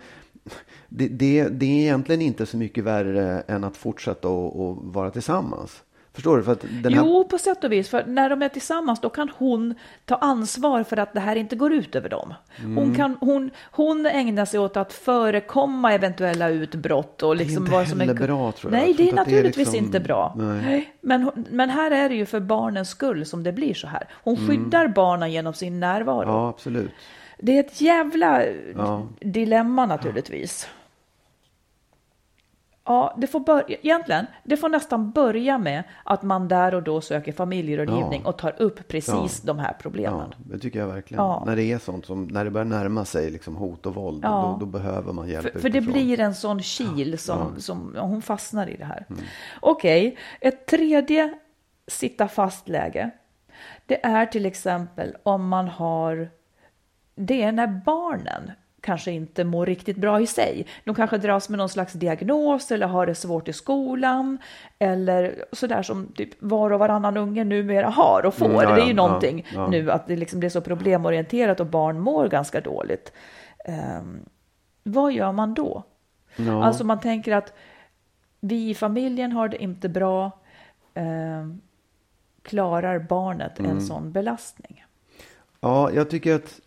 det, det, det är egentligen inte så mycket värre än att fortsätta och, vara tillsammans. Förstår du? För att den här, Jo, på sätt och vis. För när de är tillsammans då kan hon ta ansvar för att det här inte går ut över dem. Mm. Hon, kan, hon, hon ägnar sig åt att förekomma eventuella utbrott. Och liksom inte vad som heller bra, tror jag. Nej, Jag det tror är inte att det är naturligtvis liksom- inte bra. Nej. Men, men här är det ju för barnens skull som det blir så här. Hon skyddar barnen genom sin närvaro. Mm. ja, absolut. Det är ett jävla Ja. dilemma naturligtvis. Ja, det får börja, egentligen, det får nästan börja med att man där och då söker familjerådgivning Ja. och tar upp precis de här problemen. Ja, det tycker jag verkligen. Ja. När det är sånt som, när det börjar närma sig liksom hot och våld, Ja. då, då behöver man hjälp För, för det blir en sån kil som, som ja, hon fastnar i det här. Mm. Okej, ett tredje sitta fast-läge. Det är till exempel om man har, det är när barnen kanske inte mår riktigt bra i sig. De kanske dras med någon slags diagnos eller har det svårt i skolan eller sådär som typ var och varannan unge numera har och får. Mm, ja, det är ju ja, någonting ja, nu att det, liksom, är så problemorienterat och barn mår ganska dåligt. Ehm, vad gör man då? Alltså man tänker att vi i familjen har det inte bra. Ehm, klarar barnet Mm. en sån belastning? Ja, jag tycker att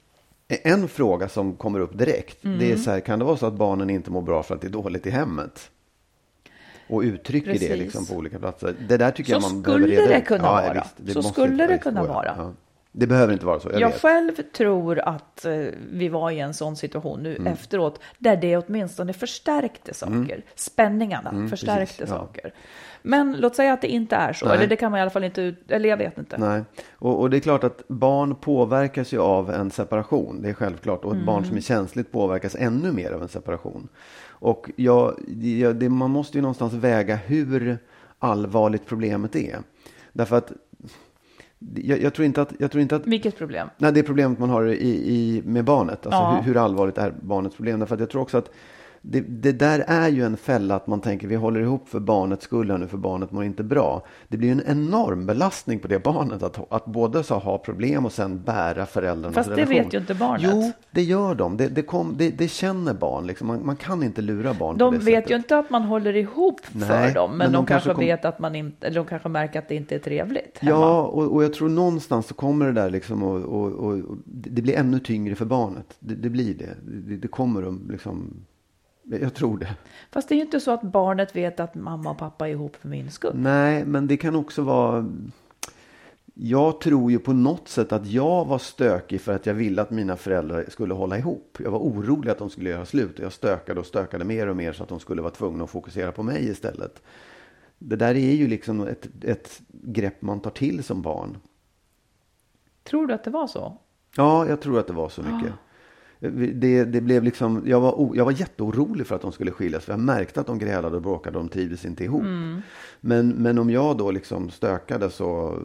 en fråga som kommer upp direkt, det Mm. är så här, kan det vara så att barnen inte mår bra för att det är dåligt i hemmet? Och uttrycker det Precis. liksom på olika platser. Det där tycker Så jag man skulle behöver reda det ut. kunna ja, vara. Visst, Så måste skulle det så. kunna vara. Ja. Det behöver inte vara så, jag, Jag, själv tror att eh, vi var i en sån situation nu Mm. efteråt där det åtminstone förstärkte saker. Spänningarna förstärkte Mm, precis, ja. saker. Men låt säga att det inte är så, Nej. eller det kan man i alla fall inte, ut- eller jag vet inte. Nej, och, och det är klart att barn påverkas ju av en separation. Det är självklart. Och ett barn Mm. som är känsligt påverkas ännu mer av en separation. Och jag, jag, det, man måste ju någonstans väga hur allvarligt problemet är. Därför att jag, jag, tror inte att, jag tror inte att... Vilket problem? Nej, det är problemet man har i, i, med barnet. Alltså Ja. hur, hur allvarligt är barnets problem? Därför att jag tror också att det, det där är ju en fälla att man tänker vi håller ihop för barnets skull här nu för barnet mår inte bra. Det blir en enorm belastning på det barnet att, att både så ha problem och sen bära föräldrarnas Fast det relation. vet ju inte barnet. Jo, det gör de. Det, det, kom, det, känner barn. Liksom. Man, man kan inte lura barn på De det vet sättet. ju inte att man håller ihop för Nej, dem, men, men de, de kanske, kom- vet att man inte, eller de kanske märker att det inte är trevligt hemma. Ja, och, och jag tror någonstans så kommer det där liksom och, och, och, det blir ännu tyngre för barnet. Det, blir det. det. Kommer att liksom, jag tror det. Fast det är ju inte så att barnet vet att mamma och pappa är ihop för min skull. Nej, men det kan också vara... Jag tror ju på något sätt att jag var stökig för att jag ville att mina föräldrar skulle hålla ihop. Jag var orolig att de skulle göra slut och jag stökade och stökade mer och mer så att de skulle vara tvungna att fokusera på mig istället. Det där är ju liksom ett, ett grepp man tar till som barn. Tror du att det var så? Ja, jag tror att det var så mycket. Det, det blev liksom, jag, var, o- jag var jätteorolig för att de skulle skiljas. För jag märkte att de grälade och bråkade de trivdes inte ihop. Men, men om jag då liksom stökade så,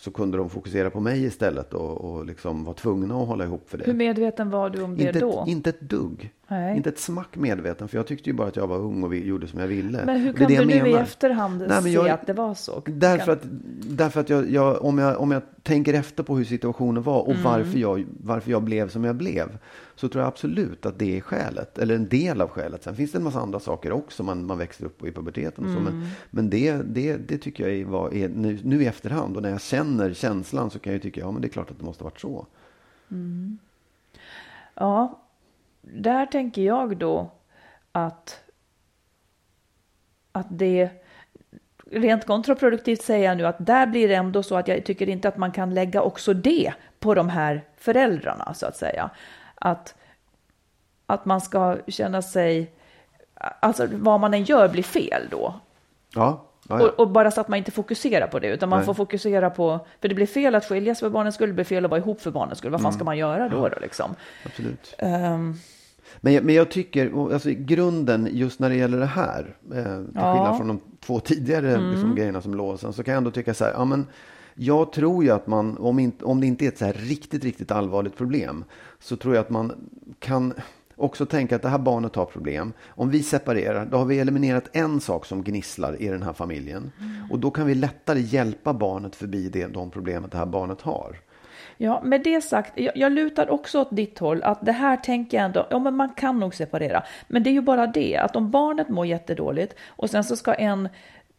så kunde de fokusera på mig istället och, och liksom var tvungna att hålla ihop för det. Hur medveten var du om det inte, då? Ett, inte ett dugg. Nej. Inte ett smack medveten. För jag tyckte ju bara att jag var ung och gjorde som jag ville. Men hur kan det du nu i efterhand Nej, men se jag- att det var så? Därför att, därför att jag, jag, om, jag, om jag tänker efter på hur situationen var och Mm. varför, jag, varför jag blev som jag blev. Så tror jag absolut att det är skälet. Eller en del av skälet. Sen finns det en massa andra saker också. Man, man växer upp i puberteten och så. Mm. Men, men det, det, det tycker jag är, var, är nu, nu i efterhand. Och när jag känner känslan så kan jag ju tycka, ja men det är klart att det måste varit så. Ja, där tänker jag då att, att det rent kontraproduktivt säger jag nu att där blir det ändå så att jag tycker inte att man kan lägga också det på de här föräldrarna så att säga. Att, att man ska känna sig, alltså vad man än gör blir fel då. Ja, ja, ja. Och, och bara så att man inte fokuserar på det, utan man Nej. får fokusera på, för det blir fel att skiljas för barnens skull, det blir fel att vara ihop för barnens skull. Vad fan ska man göra då, då liksom? absolut. Ehm, Men jag, men jag tycker, alltså, grunden just när det gäller det här, eh, till Ja. Mm. skillnad från de två tidigare liksom, grejerna som låsen, så kan jag ändå tycka så här, ja men jag tror ju att man, om, inte, om det inte är ett så här riktigt, riktigt allvarligt problem, så tror jag att man kan också tänka att det här barnet har problem. Om vi separerar, då har vi eliminerat en sak som gnisslar i den här familjen. Mm. Och då kan vi lättare hjälpa barnet förbi det, de problemet det här barnet har. Ja, med det sagt, jag, jag lutar också åt ditt håll att det här tänker jag ändå, ja men man kan nog separera. Men det är ju bara det, att om barnet mår jättedåligt och sen så ska en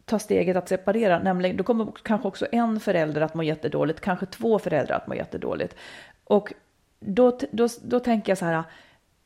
ta steget att separera, nämligen då kommer kanske också en förälder att må jättedåligt, kanske två föräldrar att må jättedåligt. Och då, då, då tänker jag så här,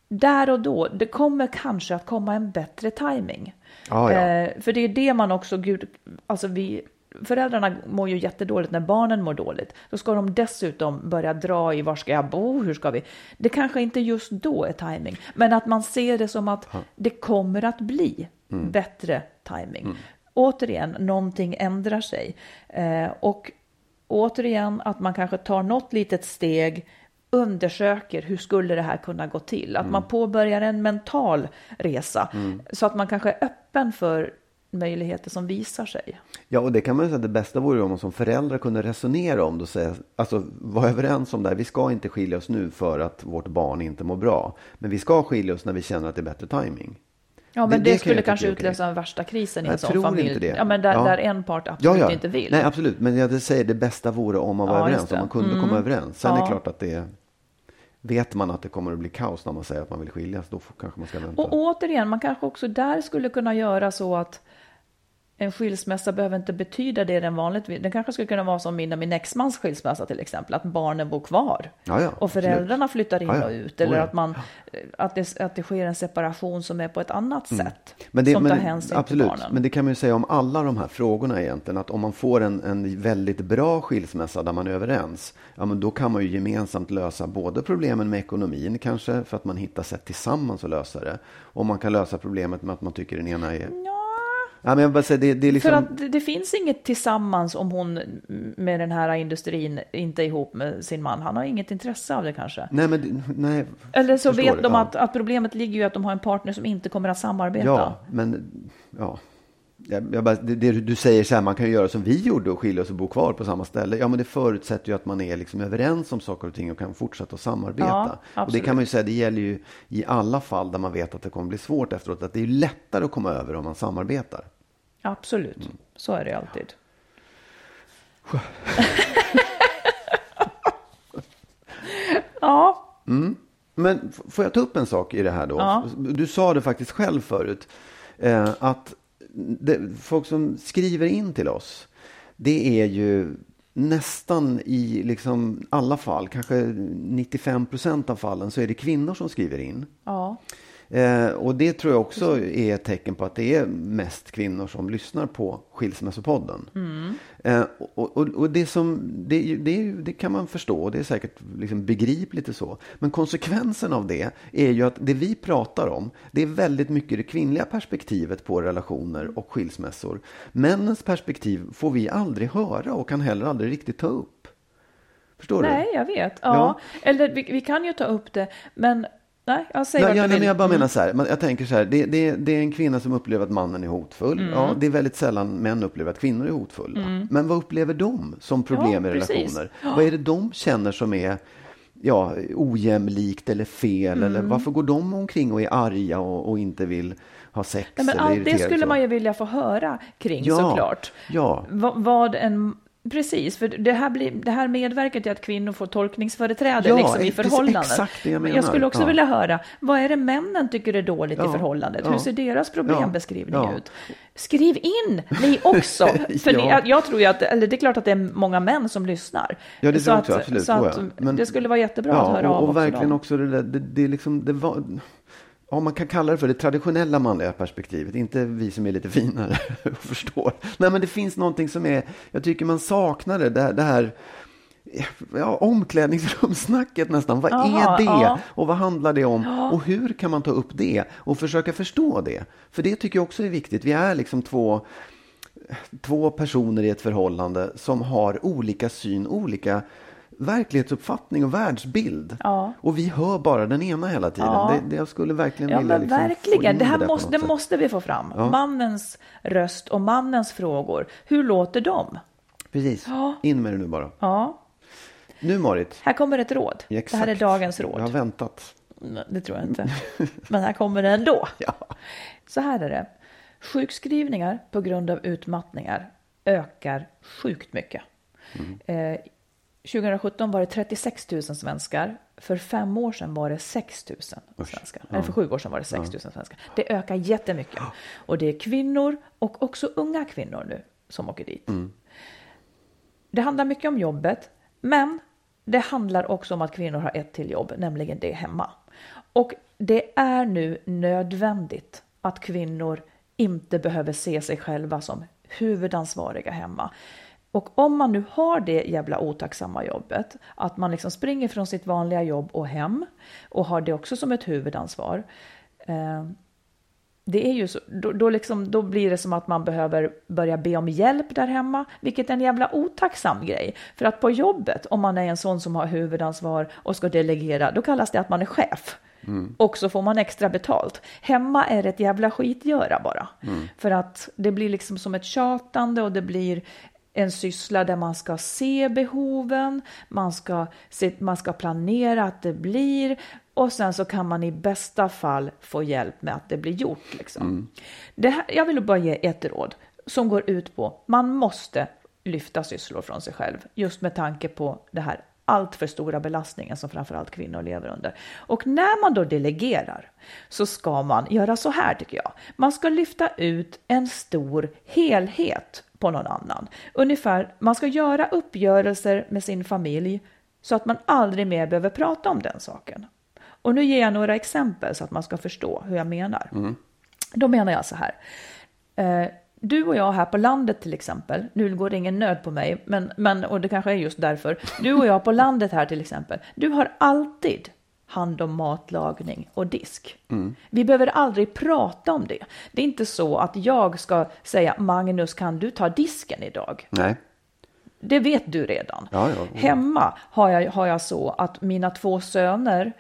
där och då, det kommer kanske att komma en bättre timing. Ja, ja. Eh, för det är det man också, gud, alltså vi, föräldrarna mår ju jättedåligt när barnen mår dåligt. Då ska de dessutom börja dra i var ska jag bo, hur ska vi? Det kanske inte just då är timing, men att man ser det som att det kommer att bli Mm. bättre timing. Återigen, någonting ändrar sig. Eh, och återigen att man kanske tar något litet steg, undersöker hur skulle det här kunna gå till? Att Mm. man påbörjar en mental resa så att man kanske är öppen för möjligheter som visar sig. Ja, och det kan man ju säga, det bästa vore om man som föräldrar kunde resonera om det och säga, alltså vara överens om det här. Vi ska inte skilja oss nu för att vårt barn inte mår bra. Men vi ska skilja oss när vi känner att det är bättre timing. Ja, men Det- det, det skulle kanske är utlösa den värsta krisen i en sån familj. inte det. Ja, men där, Ja. där en part absolut inte vill. Nej, absolut. Men jag säger det bästa vore om man var Ja, överens, om man kunde Mm. komma överens. Sen är Ja. det klart att det vet man att det kommer att bli kaos när man säger att man vill skiljas, då får, kanske man ska vänta. Och återigen, man kanske också där skulle kunna göra så att en skilsmässa behöver inte betyda det den vanligtvis Den kanske skulle kunna vara som min och min exmans skilsmässa till exempel, att barnen bor kvar. Ja, ja, och föräldrarna absolut. flyttar in och ut. Eller Oh, ja. att, man, att, det, att det sker en separation som är på ett annat sätt. Mm. Men det, som men, tar hänsyn absolut, till barnen. Men det kan man ju säga om alla de här frågorna egentligen. Att om man får en, en väldigt bra skilsmässa där man är överens. Ja, men då kan man ju gemensamt lösa både problemen med ekonomin kanske. För att man hittar sätt tillsammans att lösa det. Och man kan lösa problemet med att man tycker den ena är... Ja, men jag bara säger, det, det är liksom... För att det, finns inget tillsammans om hon med den här industrin inte är ihop med sin man. Han har inget intresse av det kanske. Nej, men nej. Eller så vet det, de ja. att, att problemet ligger ju att de har en partner som inte kommer att samarbeta. Ja, men ja. jag, jag bara, det, det, du säger så här, man kan ju göra som vi gjorde och skilja oss och bo kvar på samma ställe. Ja, men det förutsätter ju att man är liksom överens om saker och ting och kan fortsätta att samarbeta. Ja, och det kan man ju säga, det gäller ju i alla fall där man vet att det kommer bli svårt efteråt. Att det är lättare att komma över om man samarbetar. Absolut, Mm. så är det alltid. [laughs] ja, Men f- får jag ta upp en sak i det här då? Ja. Du sa det faktiskt själv förut. Eh, att det, folk som skriver in till oss, det är ju nästan i liksom alla fall, kanske 95 procent av fallen, så är det kvinnor som skriver in. ja. Eh, och det tror jag också är ett tecken på att det är mest kvinnor som lyssnar på Skilsmässopodden. Eh, och, och, och det, som, det, det, det kan man förstå, och det är säkert liksom begripligt och så. Men konsekvensen av det är ju att det vi pratar om, det är väldigt mycket det kvinnliga perspektivet på relationer och skilsmässor. Männens perspektiv får vi aldrig höra och kan heller aldrig riktigt ta upp. Förstår du? Nej, jag vet. Ja. Ja. Eller vi, vi kan ju ta upp det, men nej, jag säger Ja, vart ja, nej, men jag bara Mm. menar så här, man- jag tänker så här, det, det, det är en kvinna som upplever att mannen är hotfull. Mm. Ja, det är väldigt sällan män upplever att kvinnor är hotfulla. Men vad upplever de som problem Ja, i relationer? Vad är det de känner som är ja, ojämlikt eller fel? Eller Mm. varför går de omkring och är arga och, och inte vill ha sex? Nej, men eller allt det skulle så? man ju vilja få höra kring Ja, såklart. ja. Va, vad en, precis, för det här, blir, det här medverkar till att kvinnor får tolkningsföreträde Ja, liksom, i förhållandet. exakt det jag Men menar. skulle också Ja. vilja höra, vad är det männen tycker är dåligt i Ja, förhållandet? ja. Hur ser deras problembeskrivning ut? Skriv in ni också! [laughs] För ni, jag, jag tror ju att, eller det är klart att det är många män som lyssnar. Ja, det tror jag absolut. Så att jag. Men- det skulle vara jättebra att höra och, av och verkligen dem. också det där, det, det är liksom, det var, ja, man kan kalla det för det traditionella manliga perspektivet, inte vi som är lite finare [laughs] och förstår. Nej, men det finns någonting som är, jag tycker man saknar det, det här, det här ja, omklädningsrumssnacket nästan. Vad Jaha, är det? ja. Och vad handlar det om? Och hur kan man ta upp det och försöka förstå det? För det tycker jag också är viktigt. Vi är liksom två, två personer i ett förhållande som har olika syn, olika verklighetsuppfattning och världsbild. Ja. Och vi hör bara den ena hela tiden. Ja. Det, det jag skulle verkligen Ja, vilja men liksom få verkligen. in Det här på måste, det måste vi få fram. Ja. Mannens röst och mannens frågor. Hur låter de? Precis. In med det nu bara. Ja, Nu Marit. här kommer ett råd. Exakt. Det här är dagens råd. Jag har väntat. Nej, Det tror jag inte. Men här kommer det ändå. [laughs] Ja. Så här är det. Sjukskrivningar på grund av utmattningar ökar sjukt mycket. Eh, 2017 var det 36 000 svenskar. För fem år sedan var det 6 000 svenskar. Eller för sju år sedan var det 6 000 svenskar. Det ökar jättemycket. Och det är kvinnor och också unga kvinnor nu som åker dit. Det handlar mycket om jobbet, men det handlar också om att kvinnor har ett till jobb, nämligen det hemma. Och det är nu nödvändigt att kvinnor inte behöver se sig själva som huvudansvariga hemma. Och om man nu har det jävla otacksamma jobbet, att man liksom springer från sitt vanliga jobb och hem och har det också som ett huvudansvar, eh, det är ju så, då, då, liksom, då blir det som att man behöver börja be om hjälp där hemma, vilket är en jävla otacksam grej. För att på jobbet, om man är en sån som har huvudansvar och ska delegera, då kallas det att man är chef. Och så får man extra betalt. Hemma är det ett jävla skitgöra bara. För att det blir liksom som ett tjatande och det blir en syssla där man ska se behoven, man ska, se, man ska planera att det blir och sen så kan man i bästa fall få hjälp med att det blir gjort. Liksom. Det här, jag vill bara ge ett råd som går ut på man måste lyfta sysslor från sig själv just med tanke på det här allt för stora belastningen som framförallt kvinnor lever under. Och när man då delegerar så ska man göra så här tycker jag. Man ska lyfta ut en stor helhet på någon annan. Ungefär, man ska göra uppgörelser med sin familj så att man aldrig mer behöver prata om den saken. Och nu ger jag några exempel så att man ska förstå hur jag menar. Då menar jag så här. Eh, du och jag här på landet till exempel, nu går det ingen nöd på mig, men, men, och det kanske är just därför. Du och jag på landet här till exempel, du har alltid hand om matlagning och disk. Vi behöver aldrig prata om det. Det är inte så att jag ska säga Magnus, kan du ta disken idag? Nej. Det vet du redan. Ja, ja. Hemma har jag, har jag så att mina två söner,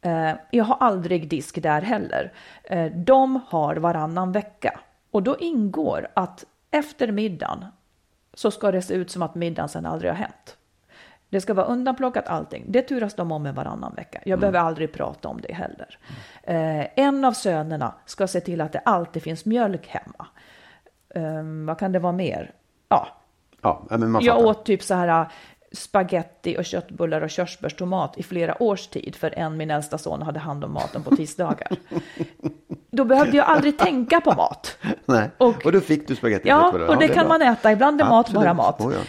eh, jag har aldrig disk där heller. Eh, de har varannan vecka Och då ingår att efter middagen så ska det se ut som att middagen sen aldrig har hänt. Det ska vara undanplockat allting. Det turas de om med varannan vecka. Jag behöver aldrig prata om det heller. Eh, en av sönerna ska se till att det alltid finns mjölk hemma. Eh, vad kan det vara mer? Ja, Ja, men man jag fattar. åt typ så här spaghetti och köttbullar och körsbärstomat i flera års tid för en min äldsta son hade hand om maten på tisdagar. [laughs] Då behövde jag aldrig tänka på mat. Nej. Och, Och- då fick du spagetti Ja, och det är kan bra. man äta. Ibland är mat Absolut. bara mat. Oh, ja.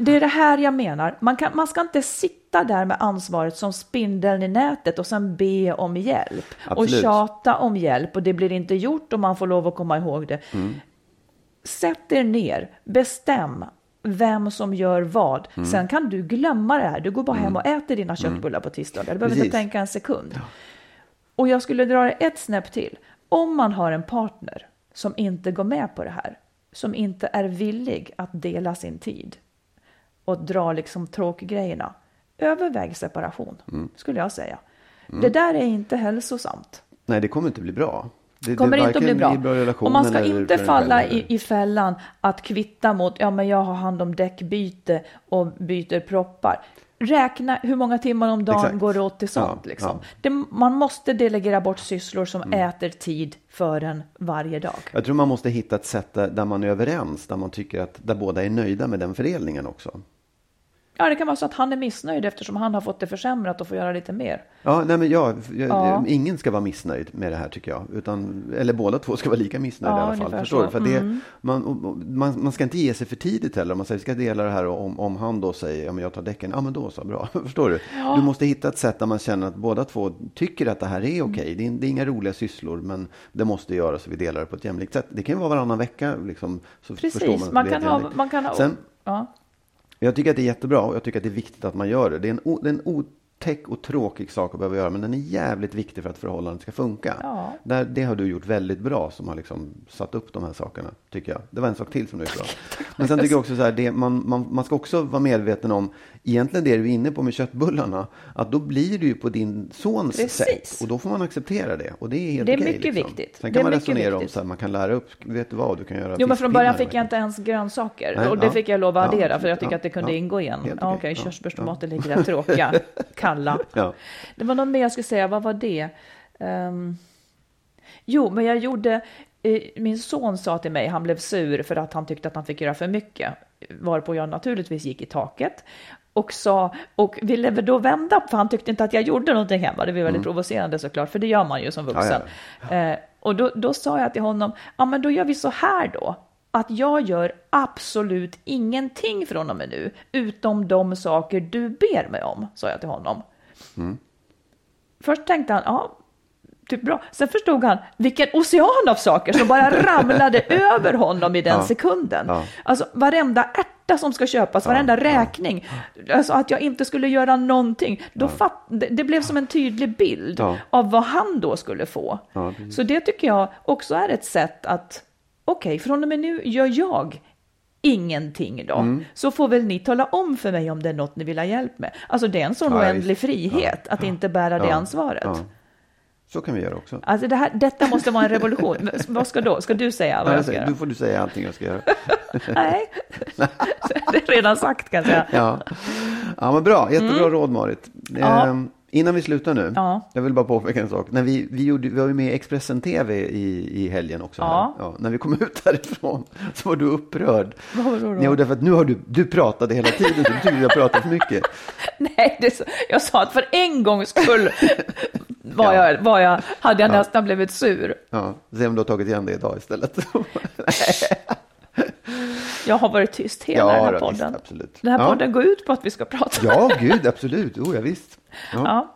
Det är det här jag menar. Man, kan, man ska inte sitta där med ansvaret som spindeln i nätet och sen be om hjälp. Och Absolut. tjata om hjälp och det blir inte gjort och man får lov att komma ihåg det. Mm. Sätt er ner, bestäm vem som gör vad. Mm. Sen kan du glömma det här. Du går bara hem och äter dina köttbullar på tisdagar. Du behöver Precis. inte tänka en sekund. Och jag skulle dra det ett snäpp till. Om man har en partner som inte går med på det här, som inte är villig att dela sin tid och dra liksom tråkgrejerna, överväg separation, Mm. skulle jag säga. Det där är inte hälsosamt. Nej, det kommer inte bli bra. Det, kommer det inte att bli bra. relationen Och man ska inte falla i, i fällan att kvitta mot, ja men jag har hand om däckbyte och byter proppar. Räkna hur många timmar om dagen Exakt. går det åt till sånt. Ja, liksom. ja. Det, man måste delegera bort sysslor som Mm. äter tid för en varje dag. Jag tror man måste hitta ett sätt där, där man är överens, där man tycker att där båda är nöjda med den fördelningen också. Ja, det kan vara så att han är missnöjd eftersom han har fått det försämrat och får göra lite mer. Ja, nej men jag, jag, Ja. ingen ska vara missnöjd med det här tycker jag. Utan, eller båda två ska vara lika missnöjda Ja, i alla fall. Förstår så. Mm. du? För det, man, man, man ska inte ge sig för tidigt heller. Om man säger vi ska dela det här och om, om han då säger ja men jag tar däcken. Ja men då så, bra. [laughs] Förstår du? Du måste hitta ett sätt där man känner att båda två tycker att det här är Mm. okej. Det, är, det är inga roliga sysslor men det måste göras och vi delar det på ett jämlikt sätt. Det kan ju vara varannan vecka liksom. Så förstår Precis, att man det är kan, ha, man kan ha... Sen, ja. Jag tycker att det är jättebra och jag tycker att det är viktigt att man gör det. Det är en, o- det är en otäck och tråkig sak att behöva göra, men den är jävligt viktig för att förhållandet ska funka. Ja. Där, det har du gjort väldigt bra som har liksom satt upp de här sakerna, tycker jag. Det var en sak till som du gjorde bra. [laughs] Men sen tycker jag också så här, det, man, man, man ska också vara medveten om, egentligen det du är inne på med köttbullarna, att då blir det ju på din sons Precis. sätt. Och då får man acceptera det. Och det är helt Det är okej, mycket liksom. viktigt. Sen kan man resonera om viktigt. så här, man kan lära upp, vet du vad, du kan göra Jo, men från början fick jag inte ens grönsaker. Nej, och det ja. fick jag lov att Ja, addera för jag tycker ja, att det kunde ja. ingå igen. Ja, okej. Okej, Ja, körsbärstomater ligger där tråkiga, [laughs] kalla. Ja. Det var något mer jag skulle säga, vad var det? Ehm, jo, men jag gjorde, eh, min son sa till mig, han blev sur för att han tyckte att han fick göra för mycket. Varpå jag naturligtvis gick i taket och sa, och ville då vända, för han tyckte inte att jag gjorde någonting hemma. Det var väldigt provocerande såklart, för det gör man ju som vuxen. Eh, och då, då sa jag till honom, ja men då gör vi så här då. Att jag gör absolut ingenting från och med nu, utom de saker du ber mig om, sa jag till honom. Först tänkte han, ja, typ bra. Sen förstod han vilken ocean av saker som bara [laughs] ramlade över honom i den Ja. sekunden. Ja. Alltså varenda ärta som ska köpas, varenda räkning. Alltså att jag inte skulle göra någonting. Då fatt, det, det blev som en tydlig bild Ja. av vad han då skulle få. Ja, precis. Så det tycker jag också är ett sätt att, okej, från och med nu gör jag ingenting då. Mm. Så får väl ni tala om för mig om det är något ni vill ha hjälp med. Alltså det är en sån Ja, oändlig frihet att inte bära det Ja. ansvaret. Så kan vi göra också. Alltså det här, detta måste vara en revolution. [laughs] Vad ska då? Ska du säga vad jag ska göra? du får du säga allting jag ska göra. [laughs] Nej, det är redan sagt kan säga. Ja, ja men bra. Jättebra råd Marit. Mm. Ja. Ehm, innan vi slutar nu. Ja. Jag vill bara påpeka en sak. När vi, vi, gjorde, vi var ju med i Expressen TV i, i helgen också. Ja. Här. när vi kom ut därifrån så var du upprörd. Vadå då? Jo, därför att nu har du, du pratade hela tiden så du tyckte jag pratade för mycket. [laughs] Nej, det jag sa att för en gångs skull [laughs] var Ja. jag, var jag, hade jag nästan blivit sur. Ja, se om du har tagit igen det idag istället. [laughs] Jag har varit tyst hela den här då, podden. Visst, absolut. Den här ja. podden går ut på att vi ska prata. Ja, gud, absolut. Oh, ja, visst. Ja. Ja.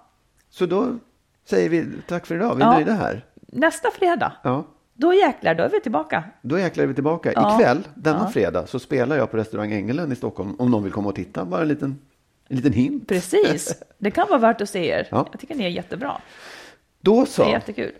Så då säger vi tack för idag. Vi är Ja. nöjda här. Nästa fredag, Ja. då jäklar, då är vi tillbaka. Då jäklar är vi tillbaka. Ja. Ikväll, denna Ja. fredag, så spelar jag på restaurang Ängelen i Stockholm. Om någon vill komma och titta, bara en liten, en liten hint. Precis, [laughs] det kan vara värt att se er. Ja. Jag tycker ni är jättebra. Då Det är så. jättekul.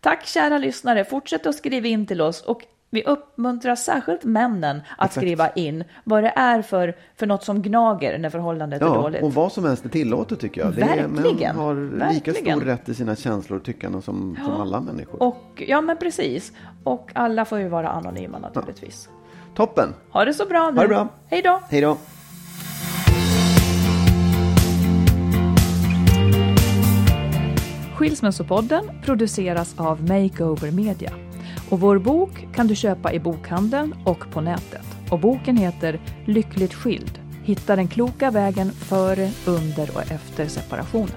Tack kära lyssnare. Fortsätt att skriva in till oss och Vi uppmuntrar särskilt männen att skriva in vad det är för, för något som gnager när förhållandet är Ja, dåligt. och vad som helst är tillåtet tycker jag. Det är, Verkligen, män har lika verkligen. stor rätt till sina känslor och tyckanden som, som alla människor. Och, ja, men precis. Och alla får ju vara anonyma naturligtvis. Toppen! Ha det så bra nu. Ha det bra. Hej då! Hej då! Skilsmässopodden produceras av Makeover Media. Och vår bok kan du köpa i bokhandeln och på nätet. Och boken heter Lyckligt skild. Hitta den kloka vägen före, under och efter separationen.